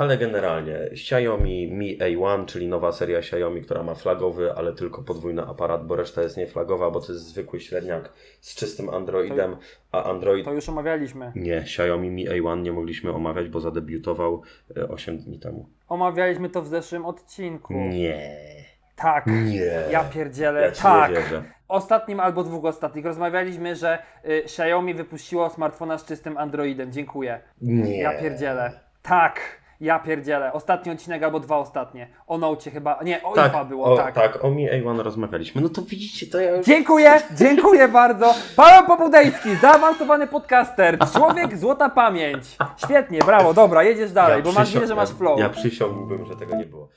Ale generalnie Xiaomi Mi A1, czyli nowa seria Xiaomi, która ma flagowy, ale tylko podwójny aparat, bo reszta jest nieflagowa, bo to jest zwykły średniak z czystym Androidem, a Android... To już omawialiśmy. Nie, Xiaomi Mi A1 nie mogliśmy omawiać, bo zadebiutował e, 8 dni temu. Omawialiśmy to w zeszłym odcinku. Nie. Tak. Nie. Ja pierdzielę. Ja tak. Ostatnim albo dwóch ostatnich rozmawialiśmy, że y, Xiaomi wypuściło smartfona z czystym Androidem. Dziękuję. Nie. Ja pierdzielę. Tak. Ja pierdzielę. Ostatni odcinek albo dwa ostatnie. O Nocie chyba. Nie, o Tak, IFA było, o, tak. tak, o Mi A1 rozmawialiśmy. No to widzicie, to ja już... Dziękuję, dziękuję bardzo. Paweł Popudejski, zaawansowany podcaster, człowiek złota pamięć. Świetnie, brawo, dobra, jedziesz dalej, Ja bo mam przysią- nadzieję, że masz flow. Ja, ja przysiągłbym, że tego nie było.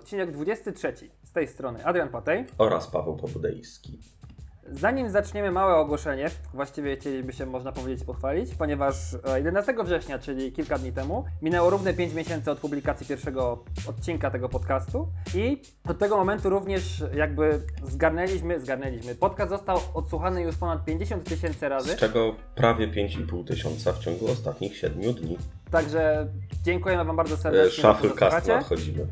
Odcinek 23 z tej strony Adrian Patej. Oraz Paweł Pobudejski. Zanim zaczniemy małe ogłoszenie, właściwie chcieliby się, można powiedzieć, pochwalić, ponieważ e, 11 września, czyli kilka dni temu, minęło równe 5 miesięcy od publikacji pierwszego odcinka tego podcastu i od tego momentu również jakby zgarnęliśmy, zgarnęliśmy. Podcast został odsłuchany już ponad 50 tysięcy razy, Z czego prawie 5,5 tysiąca w ciągu ostatnich 7 dni. także dziękujemy Wam bardzo E, serdecznie. że Shufflecast nadchodzimy.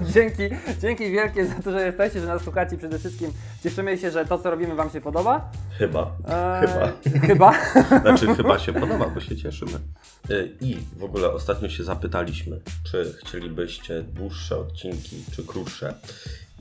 dzięki, dzięki wielkie za to, że jesteście, że nas słuchacie. Przede wszystkim cieszymy się, że to, co robimy, Wam się podoba. Chyba. Eee, Chyba. Chyba. Znaczy chyba się podoba, bo się cieszymy. E, I w ogóle ostatnio się zapytaliśmy, czy chcielibyście dłuższe odcinki, czy krótsze.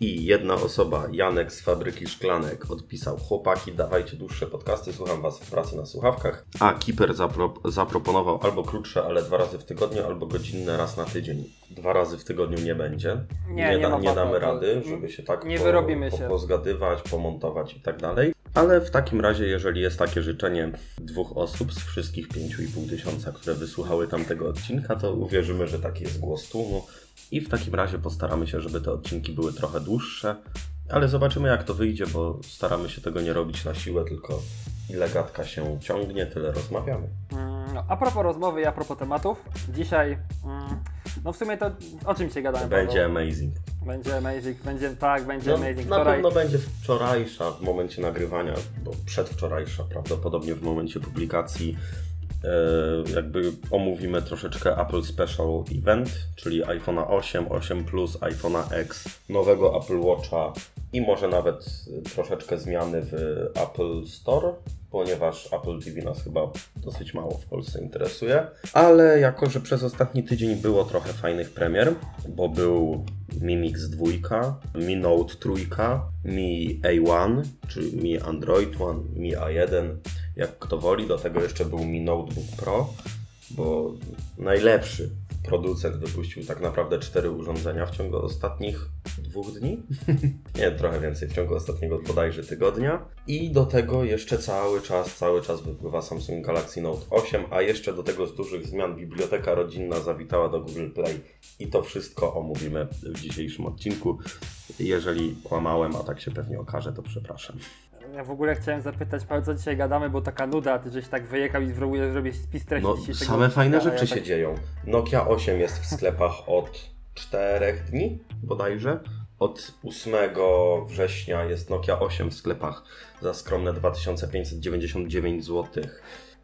I jedna osoba, Janek z Fabryki Szklanek, odpisał: Chłopaki, dawajcie dłuższe podcasty, słucham Was w pracy na słuchawkach. A Kiper zapro- zaproponował albo krótsze, ale dwa razy w tygodniu, albo godzinne raz na tydzień. Dwa razy w tygodniu nie będzie. Nie, nie da, ma nie damy rady, żeby się tak nie wyrobimy się. pozgadywać, pomontować i tak dalej. Ale w takim razie, jeżeli jest takie życzenie dwóch osób z wszystkich 5,5 tysiąca, które wysłuchały tamtego odcinka, to uwierzymy, że taki jest głos tłumu. I w takim razie postaramy się, żeby te odcinki były trochę dłuższe. Ale zobaczymy, jak to wyjdzie, bo staramy się tego nie robić na siłę, tylko ile gadka się ciągnie, tyle rozmawiamy. Mm, No, a propos rozmowy i a propos tematów, dzisiaj, mm, no w sumie to o czym dzisiaj gadamy? Będzie Paweł? amazing. Będzie amazing, będzie, tak, będzie No, amazing. na Wczoraj, pewno będzie wczorajsza w momencie nagrywania, bo przedwczorajsza prawdopodobnie w momencie publikacji. E, Jakby omówimy troszeczkę Apple Special Event, czyli iPhone'a 8, 8 Plus, iPhone'a X, nowego Apple Watcha i może nawet troszeczkę zmiany w Apple Store, ponieważ Apple TV nas chyba dosyć mało w Polsce interesuje. Ale jako, że przez ostatni tydzień było trochę fajnych premier, bo był Mi Mix 2, Mi Note 3, Mi A1, czy Mi Android One, Mi A1, jak kto woli. Do tego jeszcze był Mi Notebook Pro, bo najlepszy producent wypuścił tak naprawdę cztery urządzenia w ciągu ostatnich dwóch dni. Nie, trochę więcej, w ciągu ostatniego bodajże tygodnia. I do tego jeszcze cały czas, cały czas wypływa Samsung Galaxy Note 8, a jeszcze do tego z dużych zmian biblioteka rodzinna zawitała do Google Play. I to wszystko omówimy w dzisiejszym odcinku. Jeżeli kłamałem, a tak się pewnie okaże, to przepraszam. Ja w ogóle chciałem zapytać, Paweł, co dzisiaj gadamy, bo taka nuda, ty żeś tak wyjechał i zrobił- zrobiłeś spis treści No, dzisiejszego same fajne odcinka, a rzeczy ja się tak- dzieją. Nokia 8 jest w sklepach od 4 dni bodajże. Od 8 września jest Nokia 8 w sklepach za skromne 2599 zł.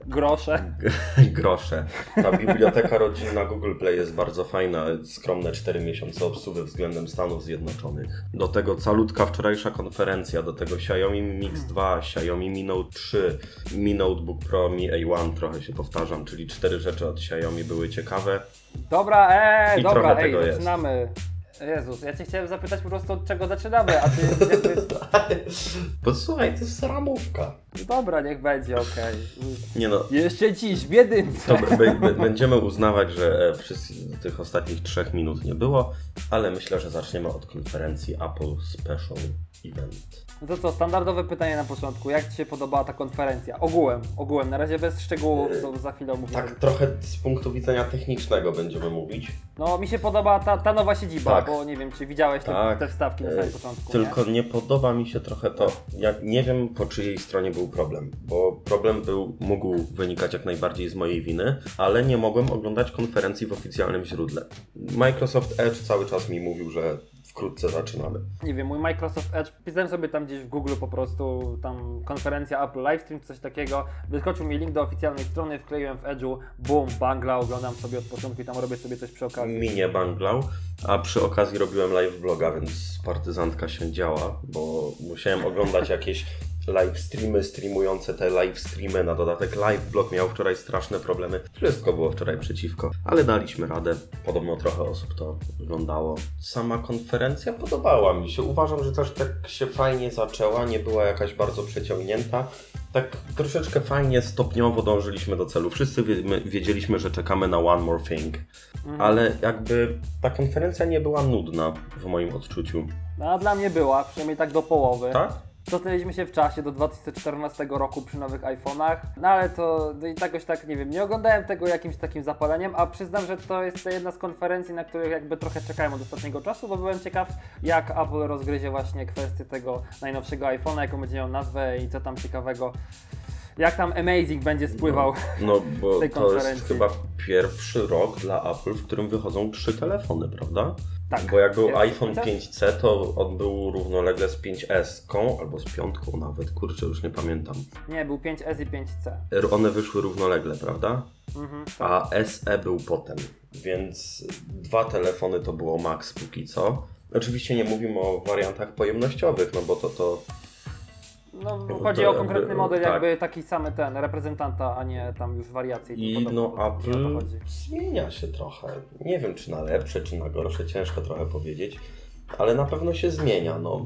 Grosze. Grosze. Ta biblioteka rodzinna Google Play jest bardzo fajna. Skromne 4 miesiące obsługi względem Stanów Zjednoczonych. Do tego calutka wczorajsza konferencja. Do tego Xiaomi Mi Mix 2, Xiaomi Mi Note 3, Mi Notebook Pro, Mi A1. Trochę się powtarzam, czyli cztery rzeczy od Xiaomi były ciekawe. Dobra, ej, I dobra, ej, tego zaczynamy. Jezus, ja cię chciałem zapytać po prostu od czego zaczynamy, a ty. Posłuchaj, to jest ramówka. Dobra, niech będzie, okej. Nie no, Jeszcze dziś, w jedynce. To b- b- będziemy uznawać, że e, tych ostatnich trzech minut nie było, ale myślę, że zaczniemy od konferencji Apple Special Event. No to co, standardowe pytanie na początku. Jak Ci się podobała ta konferencja? Ogółem, ogółem. Na razie bez szczegółów, to za chwilę omówimy. Tak, trochę z punktu widzenia technicznego będziemy mówić. No mi się podoba ta, ta nowa siedziba, Tak. bo nie wiem, czy widziałeś te, Tak. te wstawki na E, samym początku. Tylko Nie? nie podoba mi się trochę to. Ja nie wiem po czyjej stronie był problem, bo problem był, mógł wynikać jak najbardziej z mojej winy, ale nie mogłem oglądać konferencji w oficjalnym źródle. Microsoft Edge cały czas mi mówił, że wkrótce zaczynamy. Nie wiem, mój Microsoft Edge, pisałem sobie tam gdzieś w Google po prostu, tam konferencja Apple Livestream, coś takiego, wyskoczył mi link do oficjalnej strony, wkleiłem w Edge'u, boom, bangla, oglądam sobie od początku i tam robię sobie coś przy okazji. Mi nie banglał, a przy okazji robiłem live vloga, więc partyzantka się działa, bo musiałem oglądać jakieś live streamy streamujące te live streamy. Na dodatek live blog miał wczoraj straszne problemy. Wszystko było wczoraj przeciwko, ale daliśmy radę. Podobno trochę osób to oglądało. Sama konferencja podobała mi się. Uważam, że też tak się fajnie zaczęła, nie była jakaś bardzo przeciągnięta. Tak troszeczkę fajnie, stopniowo dążyliśmy do celu. Wszyscy wie, my, wiedzieliśmy, że czekamy na One More Thing, Mhm. ale jakby ta konferencja nie była nudna w moim odczuciu. No, a dla mnie była, przynajmniej tak do połowy. Tak? Cofnęliśmy się w czasie do 2014 roku przy nowych iPhone'ach, no ale to no i jakoś tak, nie wiem, nie oglądałem tego jakimś takim zapaleniem, a przyznam, że to jest jedna z konferencji, na których jakby trochę czekałem od ostatniego czasu, bo byłem ciekaw, jak Apple rozgryzie właśnie kwestię tego najnowszego iPhone'a, jaką będzie miał nazwę i co tam ciekawego, jak tam Amazing będzie spływał. No bo tej to jest konferencji. chyba pierwszy rok dla Apple, w którym wychodzą trzy telefony, prawda? Tak. Bo jak był Jest- iPhone chociaż- 5C, to on był równolegle z 5S albo z piątką nawet, kurczę, już nie pamiętam. Nie, był 5S i 5C. One wyszły równolegle, prawda? Mhm, tak. A SE był potem, więc dwa telefony to było max póki co. Oczywiście nie mówimy o wariantach pojemnościowych, no bo to to No, chodzi o konkretny model, tak. jakby taki samy ten, reprezentanta, a nie tam już wariacje. I no Apple chodzi. zmienia się trochę. Nie wiem czy na lepsze, czy na gorsze, ciężko trochę powiedzieć, ale na pewno się zmienia, no.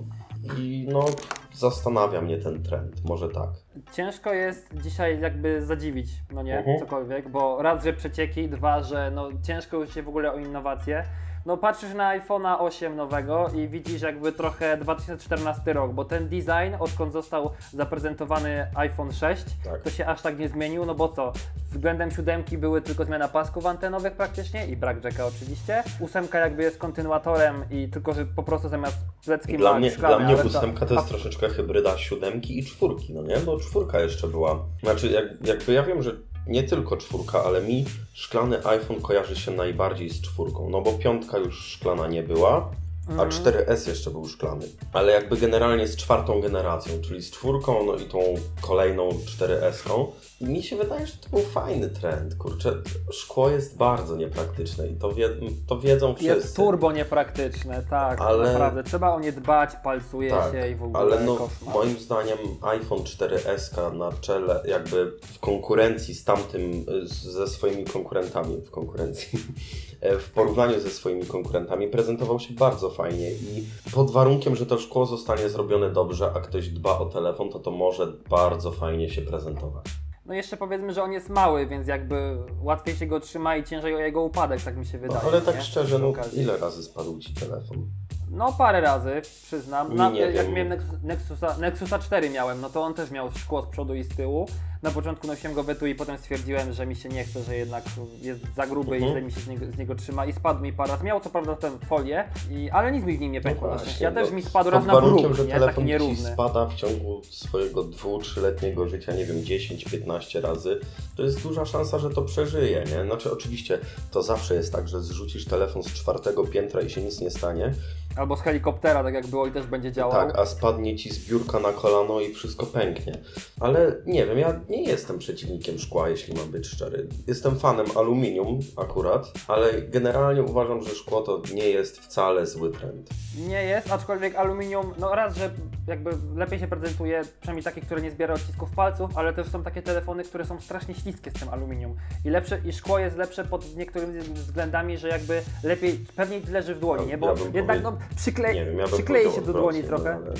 I no zastanawia mnie ten trend, może tak. Ciężko jest dzisiaj jakby zadziwić, no nie, Mhm. cokolwiek, bo raz, że przecieki, dwa, że no ciężko już się w ogóle o innowacje. No patrzysz na iPhone'a 8 nowego i widzisz jakby trochę 2014 rok, bo ten design, odkąd został zaprezentowany iPhone 6, Tak. to się aż tak nie zmienił, no bo co? Względem siódemki były tylko zmiana pasków antenowych praktycznie i brak jacka oczywiście. Ósemka jakby jest kontynuatorem i tylko, że po prostu zamiast plecki Dla ma mnie, szklane, dla mnie ale ósemka to jest troszeczkę hybryda siódemki i czwórki, no nie? Bo czwórka jeszcze była. Znaczy, jak, jakby ja wiem, że nie tylko czwórka, ale mi szklany iPhone kojarzy się najbardziej z czwórką, no bo piątka już szklana nie była, a Mhm. 4S jeszcze był szklany. Ale jakby generalnie z czwartą generacją, czyli z czwórką, no i tą kolejną 4S-ką. Mi się wydaje, że to był fajny trend, kurczę. Szkło jest bardzo niepraktyczne i to, wie, to wiedzą wszyscy. Jest turbo niepraktyczne, tak, Ale- naprawdę. Trzeba o nie dbać, palcuje Tak, się i w ogóle ale no, koszmar. moim zdaniem iPhone 4S na czele, jakby w konkurencji z tamtym, ze swoimi konkurentami, w konkurencji, w porównaniu ze swoimi konkurentami, prezentował się bardzo fajnie i pod warunkiem, że to szkło zostanie zrobione dobrze, a ktoś dba o telefon, to to może bardzo fajnie się prezentować. No jeszcze powiedzmy, że on jest mały, więc jakby łatwiej się go trzyma i ciężej o jego upadek, tak mi się No, wydaje. ale tak nie? szczerze, no ile razy spadł Ci telefon? No parę razy, przyznam. Nie, Na, nie jak wiem. miałem Nexus- Nexusa, Nexusa 4 miałem, no to on też miał szkło z przodu i z tyłu. Na początku nosiłem go w etui, potem stwierdziłem, że mi się nie chce, że jednak jest za gruby i Mhm. źle mi się z niego, z niego trzyma i spadł mi parę razy. Miał co prawda tę folię, i, ale nic mi w nim nie pękło. na właśnie, ja też no, mi spadł raz na bruk, że nie? Taki telefon nierówny. spada w ciągu swojego 2-3-letniego życia, nie wiem, 10-15 razy, to jest duża szansa, że to przeżyje, nie? Znaczy oczywiście to zawsze jest tak, że zrzucisz telefon z czwartego piętra i się nic nie stanie, Albo z helikoptera, tak jak było i też będzie działał. tak, a spadnie Ci z biurka na kolano i wszystko pęknie. Ale nie wiem, ja nie jestem przeciwnikiem szkła, jeśli mam być szczery. Jestem fanem aluminium akurat, ale generalnie uważam, że szkło to nie jest wcale zły trend. Nie jest, aczkolwiek aluminium, no raz, że jakby lepiej się prezentuje, przynajmniej takie, które nie zbiera odcisków palców, ale też są takie telefony, które są strasznie śliskie z tym aluminium. I lepsze, i szkło jest lepsze pod niektórymi względami, że jakby lepiej, pewniej leży w dłoni, Ja- nie? Bo ja jednak no, przyklei, Nie wiem, ja bym przykleje się do dłoni trochę. no, ale-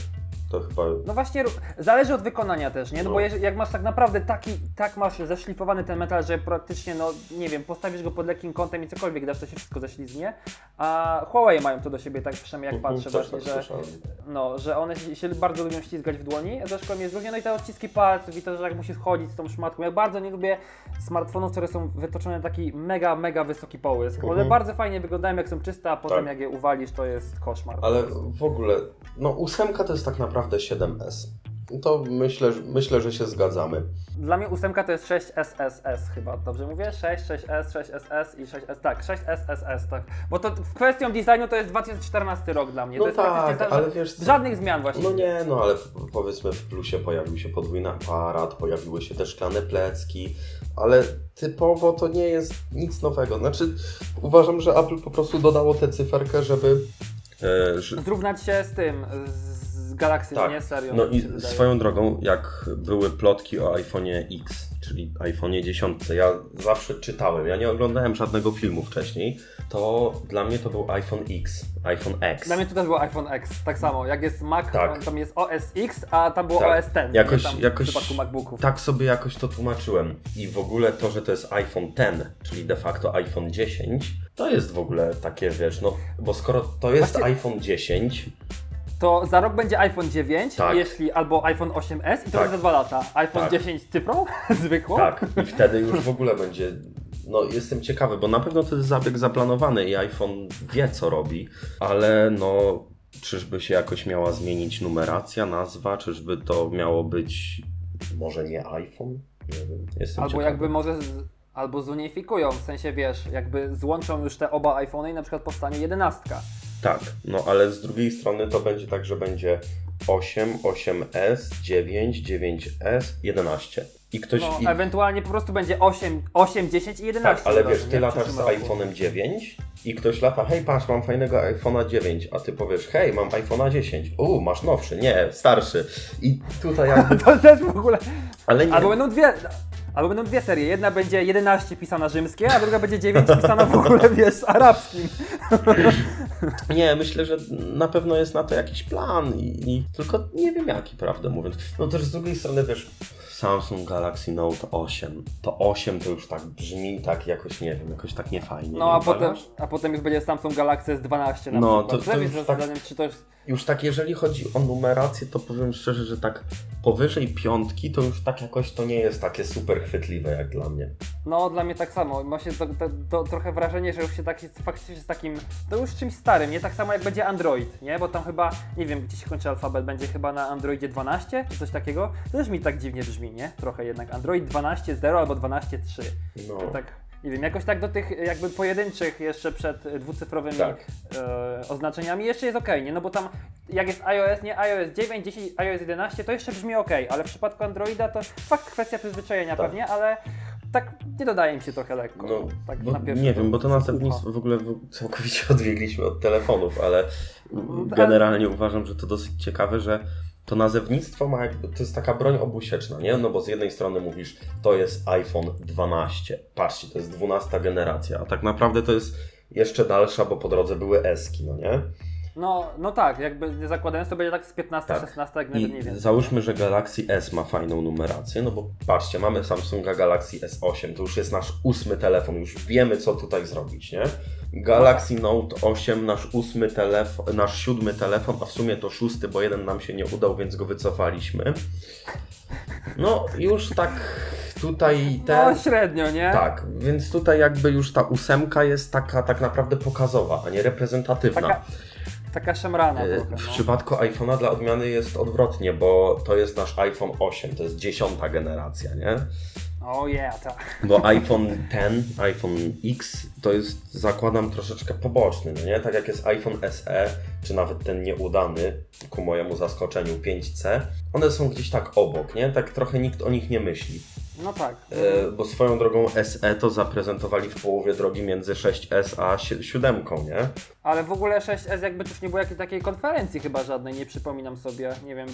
To chyba... No właśnie, ró- zależy od wykonania też, nie? No, No. bo jeżeli, jak masz tak naprawdę taki, tak masz zeszlifowany ten metal, że praktycznie, no nie wiem, postawisz go pod lekkim kątem i cokolwiek dasz, to się wszystko ześlizgnie. A Huawei mają to do siebie, tak przynajmniej jak patrzę Też właśnie, tak że, słyszałem. no, że one się, się bardzo lubią ściskać w dłoni, ze szkoły jest różnie, no i te odciski palców i to, że jak musisz chodzić z tą szmatką. Ja bardzo nie lubię smartfonów, które są wytoczone na taki mega, mega wysoki połysk. One Mhm. bardzo fajnie wyglądają jak są czyste, a potem Tak. jak je uwalisz, to jest koszmar. Ale w ogóle, no ósemka to jest tak naprawdę 7S. To myślę, że- myślę, że się zgadzamy. Dla mnie ósemka to jest 6SSS chyba, dobrze mówię? 6, 6S, 6SS i 6S, tak, 6SSS, tak. Bo to w kwestią designu to jest 2014 rok dla mnie. No to jest tak, praktycznie ale wiesz co- Żadnych zmian właśnie. No nie, no ale powiedzmy w plusie pojawił się podwójny aparat, pojawiły się te szklane plecki, ale typowo to nie jest nic nowego. Znaczy uważam, że Apple po prostu dodało tę cyferkę, żeby... E, że, Zrównać się z tym, z Galaxy, Tak. nie? Serio. no i swoją drogą, jak były plotki o iPhone'ie X, czyli iPhone'ie 10, ja zawsze czytałem, ja nie oglądałem żadnego filmu wcześniej, to dla mnie to był iPhone X, iPhone X. Dla mnie to też był iPhone X, tak samo. Jak jest Mac, Tak. tam jest OS X, a tam było Tak. OS X. Jakoś-? Tam jakoś- W przypadku MacBooków. Tak sobie jakoś to tłumaczyłem. I w ogóle to, że to jest iPhone X, czyli de facto iPhone 10, to jest w ogóle takie, wiesz, no, bo skoro to jest Właśnie- iPhone 10, To za rok będzie iPhone 9, Tak. jeśli albo iPhone 8S i to Tak. jest za dwa lata. iPhone Tak. 10 z cyfrą zwykłą. tak, i wtedy już w ogóle będzie, no jestem ciekawy, bo na pewno to jest zabieg zaplanowany i iPhone wie, co robi, ale no, czyżby się jakoś miała zmienić numeracja, nazwa, czyżby to miało być może nie iPhone? Nie wiem, jestem Albo ciekawy. jakby może z, albo zunifikują, w sensie wiesz, jakby złączą już te oba iPhony i na przykład powstanie jedenastka. Tak, no ale z drugiej strony to będzie tak, że będzie 8, 8S, 9, 9S, 11. I ktoś. No, i, ewentualnie po prostu będzie 8, 8 10 i 11. tak, ale wiesz, ty latasz z iPhone'em 9 i ktoś lata, hej, patrz, mam fajnego iPhone'a 9, a ty powiesz, hej, mam iPhone'a 10. Uuu, masz nowszy, nie, starszy. I tutaj jakby. To też w ogóle. Ale nie. Albo będą dwie. Albo będą dwie serie. Jedna będzie 11 pisana rzymskie, a druga będzie 9 pisana w ogóle, wiesz, arabskim. Nie, myślę, że na pewno jest na to jakiś plan i, i tylko nie wiem jaki, prawdę mówiąc. No też z drugiej strony wiesz, Samsung Galaxy Note 8. To 8 to już tak brzmi tak jakoś, nie wiem, jakoś tak niefajnie. No nie a potem, a potem już będzie Samsung Galaxy S12 na No, przykład. to- to Lepiej już tak- czy to jest... Już tak jeżeli chodzi o numerację, to powiem szczerze, że tak powyżej piątki to już tak jakoś to nie jest takie super chwytliwe jak dla mnie. No, dla mnie tak samo. Ma się trochę wrażenie, że już się tak jest faktycznie z takim, to już czymś starym, nie tak samo jak będzie Android, nie? Bo tam chyba, nie wiem, gdzie się kończy alfabet, będzie chyba na Androidzie 12 czy coś takiego. To też mi tak dziwnie brzmi, nie? Trochę jednak. Android 12.0 albo 12.3. No. To tak, nie wiem, jakoś tak do tych jakby pojedynczych jeszcze przed dwucyfrowymi Tak. e, oznaczeniami jeszcze jest okej, nie? No bo tam jak jest iOS, nie iOS 9, 10, iOS 11, to jeszcze brzmi ok, ale w przypadku Androida to fakt kwestia przyzwyczajenia Tak. pewnie, ale tak nie dodaje mi się trochę lekko. No, tak pierwszy nie wiem, bo to nazewnictwo w ogóle całkowicie odbiegliśmy od telefonów, ale No, generalnie uważam, że to dosyć ciekawe, że to nazewnictwo ma jakby, to jest taka broń obusieczna, nie? No bo z jednej strony mówisz, to jest iPhone 12, patrzcie, to jest 12 generacja, a tak naprawdę to jest jeszcze dalsza, bo po drodze były eski, no nie? No, no tak, jakby zakładając to będzie tak z 15, Tak. 16, jak nawet nie wiem. załóżmy, że Galaxy S ma fajną numerację, no bo patrzcie, mamy Samsunga Galaxy S8, to już jest nasz ósmy telefon, już wiemy co tutaj zrobić, nie? Galaxy Note 8, nasz ósmy telefon, nasz siódmy telefon, a w sumie to szósty, bo jeden nam się nie udał, więc go wycofaliśmy. No, już tak tutaj te... No średnio, nie? Tak, więc tutaj jakby już ta ósemka jest taka tak naprawdę pokazowa, a nie reprezentatywna. Taka, taka szemrana E, trochę. W No. przypadku iPhone'a dla odmiany jest odwrotnie, bo to jest nasz iPhone 8, to jest dziesiąta generacja, nie? O yeah, tak. Bo iPhone X, iPhone X to jest, zakładam, troszeczkę poboczny, no nie? Tak jak jest iPhone SE, czy nawet ten nieudany, ku mojemu zaskoczeniu 5C, one są gdzieś tak obok, nie? Tak trochę nikt o nich nie myśli. No tak. E, bo swoją drogą SE to zaprezentowali w połowie drogi między 6S a 7, nie? Ale w ogóle 6S jakby już nie było jakiejś takiej konferencji chyba żadnej, nie przypominam sobie. Nie wiem,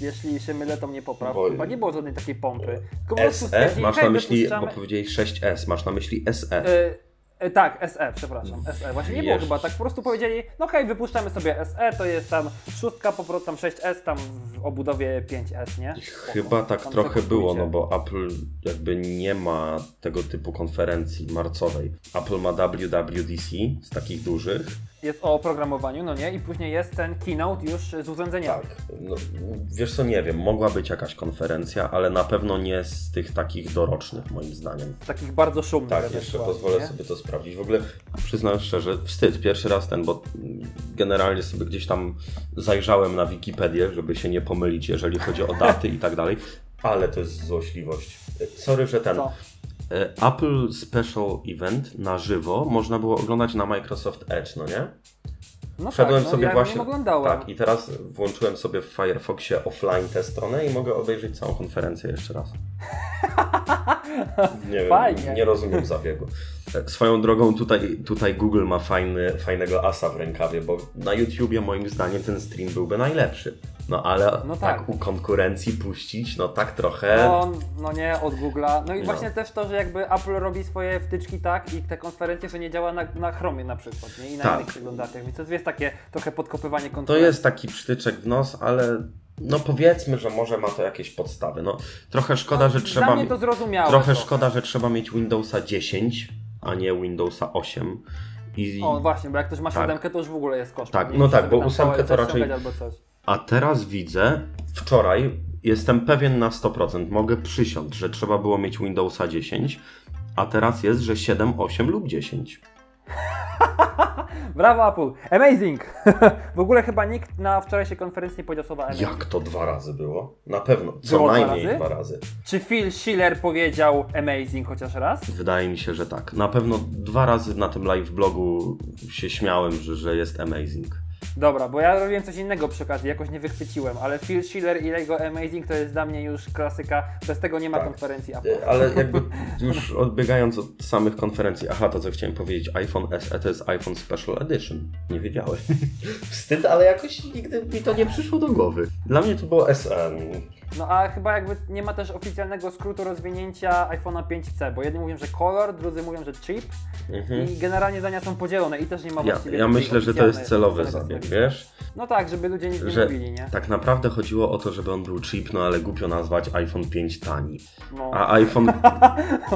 jeśli się mylę, to mnie popraw. Bo- Chyba nie było żadnej takiej pompy. Tylko SE? Masz na myśli, bo powiedziałeś 6S, masz na myśli SE. Y, E, tak, SE, przepraszam, SE. Właśnie nie było Jeszcze. chyba, tak po prostu powiedzieli, no hej, wypuszczamy sobie SE, to jest tam szóstka, po prostu tam 6S, tam w obudowie 5S, nie? Chyba tak Tam trochę sobie było, no kupujcie. bo Apple jakby nie ma tego typu konferencji marcowej. Apple ma WWDC z takich dużych. Jest o oprogramowaniu, no nie? I później jest ten keynote już z urządzeniami. Tak. No, wiesz co, nie wiem, mogła być jakaś konferencja, ale na pewno nie z tych takich dorocznych moim zdaniem. Takich bardzo szumnych. Tak, jeszcze pozwolę nie? sobie to sprawdzić. W ogóle przyznam szczerze, wstyd, pierwszy raz ten, bo generalnie sobie gdzieś tam zajrzałem na Wikipedię, żeby się nie pomylić, jeżeli chodzi o daty i tak dalej, ale to jest złośliwość. Sorry, że ten. Co? E, Apple Special Event na żywo można było oglądać na Microsoft Edge, no nie? No Wszedłem tak, no, sobie ja właśnie. Tak, i teraz włączyłem sobie w Firefoxie offline tę stronę i mogę obejrzeć całą konferencję jeszcze raz. Nie wiem, Fajnie. nie rozumiem zabiegu. Swoją drogą tutaj, tutaj Google ma fajny, fajnego asa w rękawie, bo na YouTubie moim zdaniem ten stream byłby najlepszy. No ale No tak. tak. u konkurencji puścić, no tak trochę. No, no nie, od Google'a. No i No. właśnie też to, że jakby Apple robi swoje wtyczki tak i te konferencje, że nie działa na, na Chromie na przykład, nie? I na Tak. innych przeglądarkach. Więc to jest takie trochę podkopywanie To konkurencji. jest taki przytyczek w nos, ale no powiedzmy, że może ma to jakieś podstawy. No trochę szkoda, że Dla trzeba. mnie to zrozumiałe. Trochę trochę. szkoda, że trzeba mieć Windowsa 10, a nie Windowsa 8. I, O, właśnie, bo jak ktoś ma Tak. siódemkę, to już w ogóle jest koszt. Tak, Nie no tak, bo ósemkę to raczej- a teraz widzę, wczoraj jestem pewien na 100%, mogę przysiąc, że trzeba było mieć Windowsa 10, a teraz jest, że 7, 8 lub 10. Brawo Apple! Amazing! w ogóle chyba nikt na wczorajszej konferencji nie powiedział słowa amazing. Jak to dwa razy było? Na pewno, co Było dwa najmniej razy? dwa razy. Czy Phil Schiller powiedział amazing chociaż raz? Wydaje mi się, że tak. Na pewno dwa razy na tym live blogu się śmiałem, że, że jest amazing. Dobra, bo ja robiłem coś innego przy okazji, jakoś nie wychwyciłem, ale Phil Schiller i jego Amazing to jest dla mnie już klasyka, bez tego nie ma Tak. konferencji Apple. Ale jakby już odbiegając od samych konferencji, aha, to co chciałem powiedzieć, iPhone SE to jest iPhone Special Edition. Nie wiedziałeś. Wstyd, ale jakoś nigdy mi to nie przyszło do głowy. Dla mnie to było SE. No a chyba jakby nie ma też oficjalnego skrótu rozwinięcia iPhone'a 5C, bo jedni mówią, że color, drudzy mówią, że chip Mhm. i generalnie zdania są podzielone i też nie ma Ja, właściwie ja takiej myślę, że to oficjalnej- jest celowy zabieg, wiesz? No tak, żeby ludzie nic nie Że mówili, nie? tak naprawdę chodziło o to, żeby on był cheap, no ale głupio nazwać iPhone 5 tani. No. A iPhone,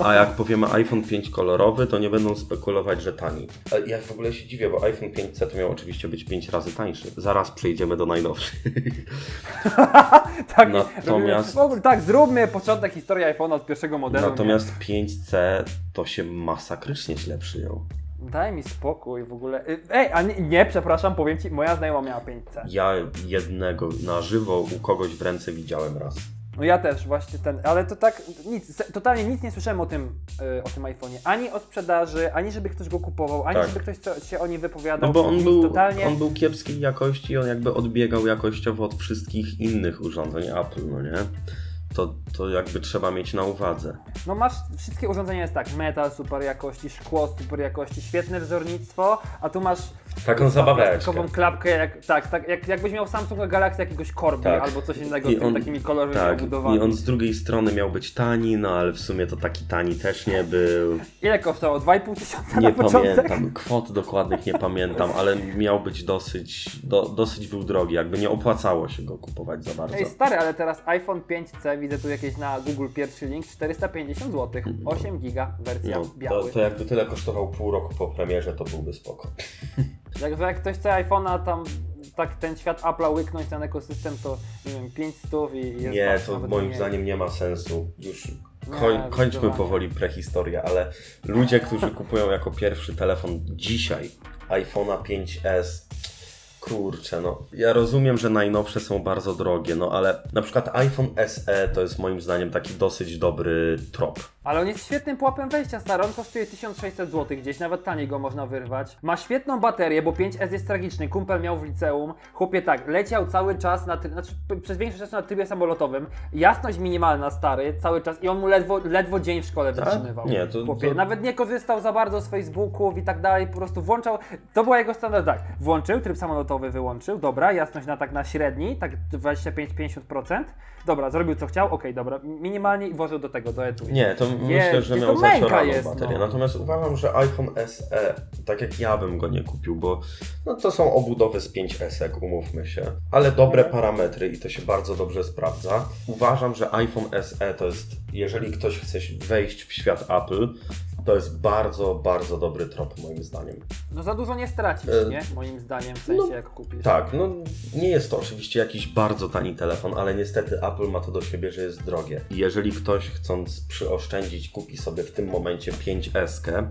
a jak powiemy iPhone 5 kolorowy, to nie będą spekulować, że tani. A Ja w ogóle się dziwię, bo iPhone 5C to miał oczywiście być 5 razy tańszy. Zaraz przejdziemy do najnowszych. tak, natomiast- w ogóle, tak, zróbmy początek historii iPhone'a od pierwszego modelu. Natomiast 5C to się masakrycznie źle przyjął. Nie? Daj mi spokój w ogóle. Y, Ej, a nie, nie, przepraszam, powiem ci, moja znajoma miała 5C. Ja jednego na żywo u kogoś w ręce widziałem raz. No ja też, właśnie ten, ale to tak, nic, totalnie nic nie słyszałem o tym, y, o tym iPhone'ie. Ani o sprzedaży, ani żeby ktoś go kupował, ani Tak. żeby ktoś co, się o nim wypowiadał. No bo on był, totalnie... on był kiepskiej jakości, on jakby odbiegał jakościowo od wszystkich innych urządzeń Apple, no nie? To, to jakby trzeba mieć na uwadze. No masz, wszystkie urządzenia jest tak, metal super jakości, szkło super jakości, świetne wzornictwo, a tu masz Taką zabaweczkę. plastikową klapkę, jak, tak, tak jak, jakbyś miał Samsung Galaxy jakiegoś Corby Tak. albo coś innego I z tymi on- takimi kolorowymi Tak, i on z drugiej strony miał być tani, no ale w sumie to taki tani też nie był. Ile kosztowało? 2,5 tysiąca Nie na początek? pamiętam, kwot dokładnych nie pamiętam, ale miał być dosyć, do, dosyć był drogi, jakby nie opłacało się go kupować za bardzo. Ej stary, ale teraz iPhone 5C, widzę tu jakieś na Google pierwszy link, 450 zł, 8 giga, wersja No, to, biały. to jakby tyle kosztował pół roku po premierze, to byłby spoko. Jak, jak ktoś chce iPhone'a tam tak ten świat Apple'a łyknąć, ten ekosystem, to nie wiem, 500 i jest Nie, to moim mniej. zdaniem nie ma sensu. Już Nie, koń, kończmy zdecydowanie. powoli prehistorię, ale ludzie, którzy kupują jako pierwszy telefon dzisiaj iPhone'a 5S, kurczę, no. Ja rozumiem, że najnowsze są bardzo drogie, no ale na przykład iPhone SE to jest moim zdaniem taki dosyć dobry trop. Ale on jest świetnym pułapem wejścia, stary. On kosztuje 1600 zł gdzieś, nawet taniej go można wyrwać. Ma świetną baterię, bo 5S jest tragiczny. Kumpel miał w liceum. Chłopie tak, leciał cały czas na try- znaczy przez większość czasu na trybie samolotowym. Jasność minimalna, stary, cały czas i on mu ledwo, ledwo dzień w szkole Tak? wytrzymywał. Nie, to- Chłopie, to- nawet nie korzystał za bardzo z Facebooków i tak dalej, po prostu włączał, to była jego standard, tak, włączył tryb samolotowy, gigabytowy wyłączył, dobra, jasność na tak na średni, tak 25-50%. Dobra, zrobił co chciał, okej, dobra, minimalnie i włożył do tego, do etui. Nie, to myślę, że miał męka zacioraną jest, baterię. no. Natomiast uważam, że iPhone SE, tak jak ja bym go nie kupił, bo no to są obudowy z 5S, umówmy się, ale dobre Mhm. parametry i to się bardzo dobrze sprawdza. Uważam, że iPhone SE to jest, jeżeli ktoś chce wejść w świat Apple, to jest bardzo, bardzo dobry trop moim zdaniem. No za dużo nie stracisz, E, nie? Moim zdaniem, w sensie no, jak kupisz. Tak, no nie jest to oczywiście jakiś bardzo tani telefon, ale niestety Apple ma to do siebie, że jest drogie. I jeżeli ktoś chcąc przyoszczędzić kupi sobie w tym momencie 5S, e,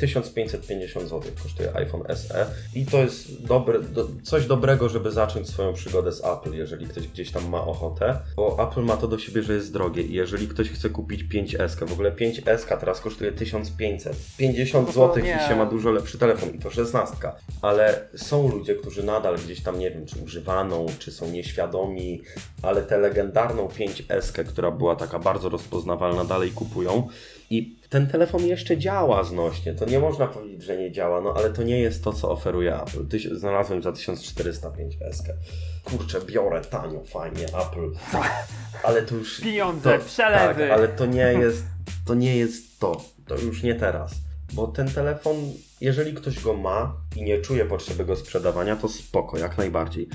1550 zł kosztuje iPhone SE i to jest dobre, do, coś dobrego, żeby zacząć swoją przygodę z Apple, jeżeli ktoś gdzieś tam ma ochotę, bo Apple ma to do siebie, że jest drogie i jeżeli ktoś chce kupić 5S, w ogóle 5S teraz kosztuje 1500, 50 No to zł nie. i się ma dużo lepszy telefon i to 16. Ale są ludzie, którzy nadal gdzieś tam, nie wiem, czy używaną, czy są nieświadomi, ale tę legendarną 5S, która była taka bardzo rozpoznawalna, dalej kupują. I ten telefon jeszcze działa znośnie. To nie można powiedzieć, że nie działa, no ale to nie jest to, co oferuje Apple. Tyś, znalazłem za 1405 S. Kurczę, biorę tanio, fajnie, Apple. Ale to już. Pieniądze, to, przelewy. Tak, ale to nie jest to. Nie jest to. To już nie teraz. Bo ten telefon, jeżeli ktoś go ma i nie czuje potrzeby go sprzedawania, to spoko, jak najbardziej.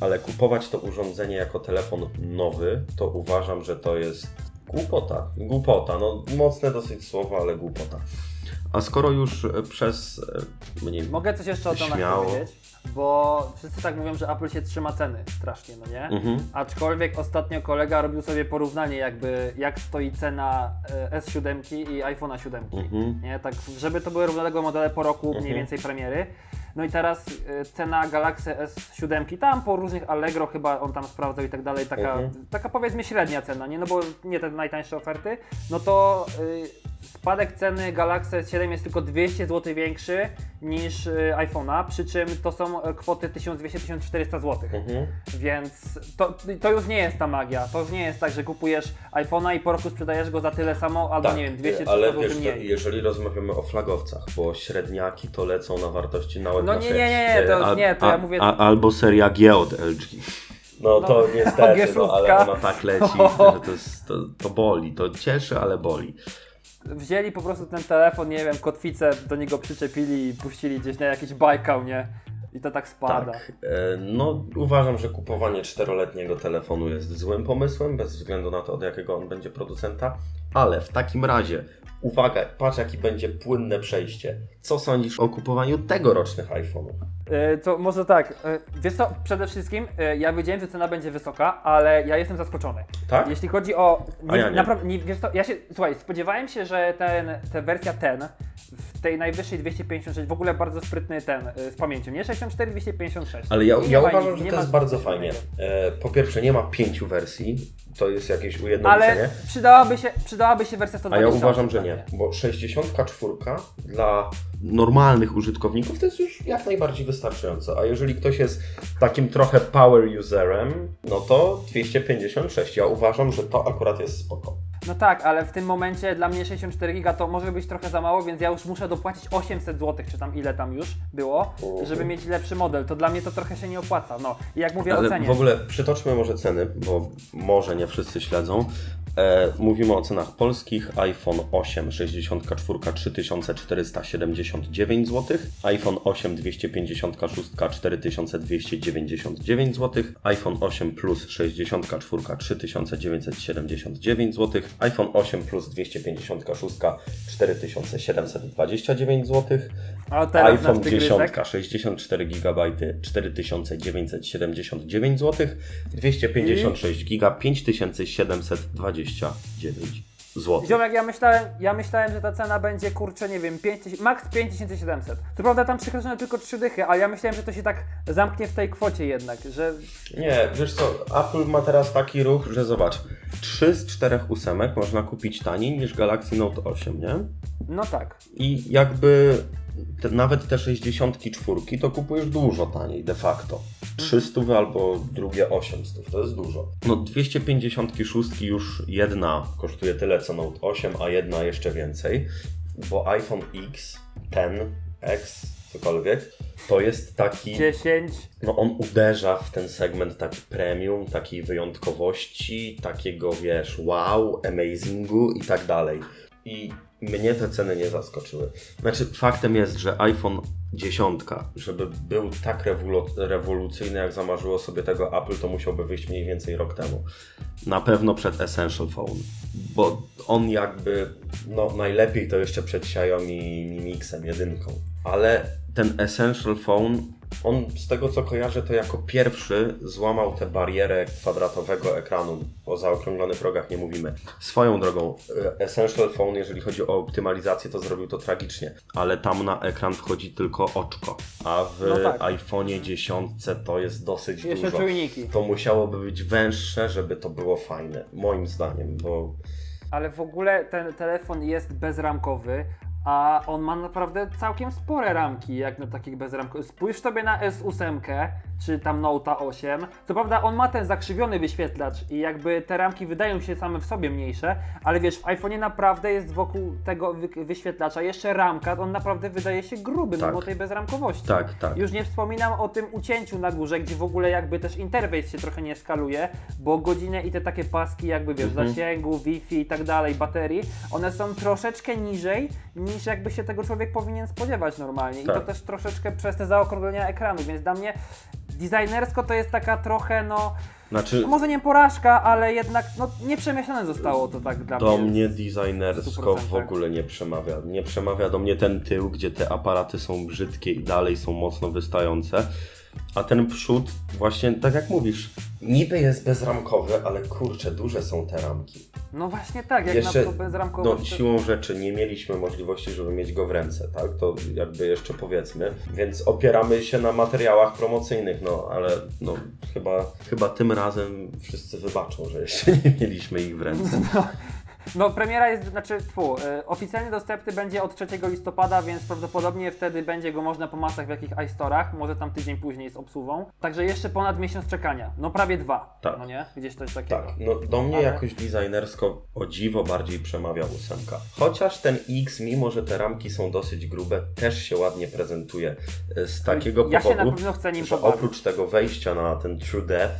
Ale kupować to urządzenie jako telefon nowy, to uważam, że to jest głupota. Głupota, no mocne dosyć słowo, ale głupota. A skoro już przez e, mnie Mogę coś jeszcze o tonach Śmiało. powiedzieć? Bo wszyscy tak mówią, że Apple się trzyma ceny strasznie, no nie? Mhm. Aczkolwiek ostatnio kolega robił sobie porównanie jakby jak stoi cena e, S7 i iPhone'a 7. Mhm. Nie? Tak, żeby to były równoległe modele po roku mniej Mhm. więcej premiery. No i teraz e, cena Galaxy S7, tam po różnych Allegro chyba on tam sprawdzał i tak dalej, taka, Mhm. taka powiedzmy średnia cena, nie? No bo nie te najtańsze oferty. No to y, spadek ceny Galaxy S7 jest tylko 200 zł większy niż y, iPhone'a, przy czym to są e, kwoty 1200-1400 zł. Mhm. Więc to, to już nie jest ta magia. To już nie jest tak, że kupujesz iPhone'a i po roku sprzedajesz go za tyle samo, albo nie wiem, 200 Tak, ale zł wiesz, mniej. jeżeli rozmawiamy o flagowcach, bo średniaki to lecą na wartości na łeb No na nie, nie, nie, to- E, nie, to ja mówię- albo seria G od LG. No to niestety, G6. no, ale ona tak leci, że to, jest, to, to boli, to cieszy, ale boli. Wzięli po prostu ten telefon, nie wiem, kotwicę do niego przyczepili i puścili gdzieś na jakiś bajkał, nie? I to tak spada. Tak. E, No, uważam, że kupowanie czteroletniego telefonu jest złym pomysłem, bez względu na to, od jakiego on będzie producenta. Ale w takim razie, uwaga, patrz jaki będzie płynne przejście. Co sądzisz o kupowaniu tegorocznych iPhone'ów? E, To może tak, e, wiesz co, przede wszystkim e, ja wiedziałem, że cena będzie wysoka, ale ja jestem zaskoczony. Tak? Jeśli chodzi o. A ja nie. Naprawdę, nie, wiesz co, ja się. Słuchaj, spodziewałem się, że ten, ta wersja ten w tej najwyższej 256 w ogóle bardzo sprytny ten z pamięcią, nie 64, 256. Ale ja, Nie ja uważam, nic- że nie to jest bardzo fajnie. po pierwsze, nie ma pięciu wersji, to jest jakieś ujednolicenie. Ale przydałaby się, przydałaby się wersja A 120. ja uważam, że nie, bo 64 dla normalnych użytkowników to jest już jak najbardziej wystarczająco. A jeżeli ktoś jest takim trochę power userem, no to 256. Ja uważam, że to akurat jest spoko. No tak, ale w tym momencie dla mnie 64 giga to może być trochę za mało, więc ja już muszę dopłacić 800 zł, czy tam ile tam już było, Mhm. żeby mieć lepszy model. To dla mnie to trochę się nie opłaca. No i jak mówię o Ale cenie. w ogóle przytoczmy może ceny, bo może nie wszyscy śledzą. E, mówimy o cenach polskich. iPhone 8 64 3479 zł, iPhone 8 256 4299 zł, iPhone 8 Plus 64 3979 zł, iPhone 8 Plus 256 4729 zł, A teraz iPhone nasz tygrysek. 10 64 GB 4979 zł, 256 GB 5729 zł. Ziomek, ja myślałem, ja myślałem, że ta cena będzie kurczę, nie wiem, 5, max 5700. Co prawda tam przekroczone tylko 3 dychy, ale ja myślałem, że to się tak zamknie w tej kwocie jednak, że Nie, wiesz co, Apple ma teraz taki ruch, że zobacz, 3 z 4 ósemek można kupić taniej niż Galaxy Note 8, nie? no tak. I jakby te, nawet te 64 to kupujesz dużo taniej de facto. 300 albo drugie 800, to jest dużo. No 256 już jedna kosztuje tyle co Note 8, a jedna jeszcze więcej, bo iPhone X, ten X cokolwiek, to jest taki, 10. no on uderza w ten segment taki premium, takiej wyjątkowości, takiego wiesz, wow, amazingu i tak dalej. I mnie te ceny nie zaskoczyły. Znaczy, faktem jest, że iPhone 10, żeby był tak rewolu- rewolucyjny, jak zamarzyło sobie tego Apple, to musiałby wyjść mniej więcej rok temu. Na pewno przed Essential Phone, bo on jakby, no najlepiej to jeszcze przed Xiaomi Mi Mixem, jedynką. Ale ten Essential Phone, on z tego co kojarzę, to jako pierwszy złamał tę barierę kwadratowego ekranu. O zaokrąglonych rogach nie mówimy. Swoją drogą, e, Essential Phone, jeżeli chodzi o optymalizację, to zrobił to tragicznie, ale tam na ekran wchodzi tylko oczko, a w No tak. iPhone'ie 10 to jest dosyć Jeszcze dużo. czujniki. To musiałoby być węższe, żeby to było fajne, moim zdaniem, bo Ale w ogóle ten telefon jest bezramkowy, a on ma naprawdę całkiem spore ramki, jak na takich bezramkowych. Spójrz sobie na S8, czy tam Note 8. Co prawda on ma ten zakrzywiony wyświetlacz i jakby te ramki wydają się same w sobie mniejsze, ale wiesz, w iPhone'ie naprawdę jest wokół tego wy- wyświetlacza jeszcze ramka, on naprawdę wydaje się gruby Tak. mimo tej bezramkowości. tak, tak. Już nie wspominam o tym ucięciu na górze, gdzie w ogóle jakby też interfejs się trochę nie skaluje, bo godzinę i te takie paski jakby wiesz, Mhm. zasięgu, Wi-Fi i tak dalej, baterii, one są troszeczkę niżej niż jakby się tego człowiek powinien spodziewać normalnie. I Tak. to też troszeczkę przez te zaokrąglenia ekranu, więc dla mnie designersko to jest taka trochę no, Znaczy, może nie porażka, ale jednak no nieprzemyślane zostało to tak dla do mnie. mnie designersko 100%. w ogóle nie przemawia. Nie przemawia do mnie ten tył, gdzie te aparaty są brzydkie i dalej są mocno wystające. A ten przód, właśnie tak jak mówisz, niby jest bezramkowy, ale kurczę, duże są te ramki. No właśnie tak, jak Jeszcze, na to. No, siłą rzeczy nie mieliśmy możliwości, żeby mieć go w ręce, tak? To jakby jeszcze powiedzmy. Więc opieramy się na materiałach promocyjnych, no ale no, chyba, chyba tym razem wszyscy wybaczą, że jeszcze nie mieliśmy ich w ręce. No, no premiera jest, znaczy, tfu, y, oficjalnie dostępny będzie od 3 listopada, więc prawdopodobnie wtedy będzie go można po masach w jakich iStorach, może tam tydzień później z obsługą. Także jeszcze ponad miesiąc czekania. No prawie dwa, Tak. no nie? Gdzieś coś takiego. Tak, no do mnie Ale- jakoś designersko o dziwo bardziej przemawia ósemka. Chociaż ten X, mimo że te ramki są dosyć grube, też się ładnie prezentuje e, z takiego ja się na powodu, pewno chcę nim że pobawić. oprócz tego wejścia na ten True Death,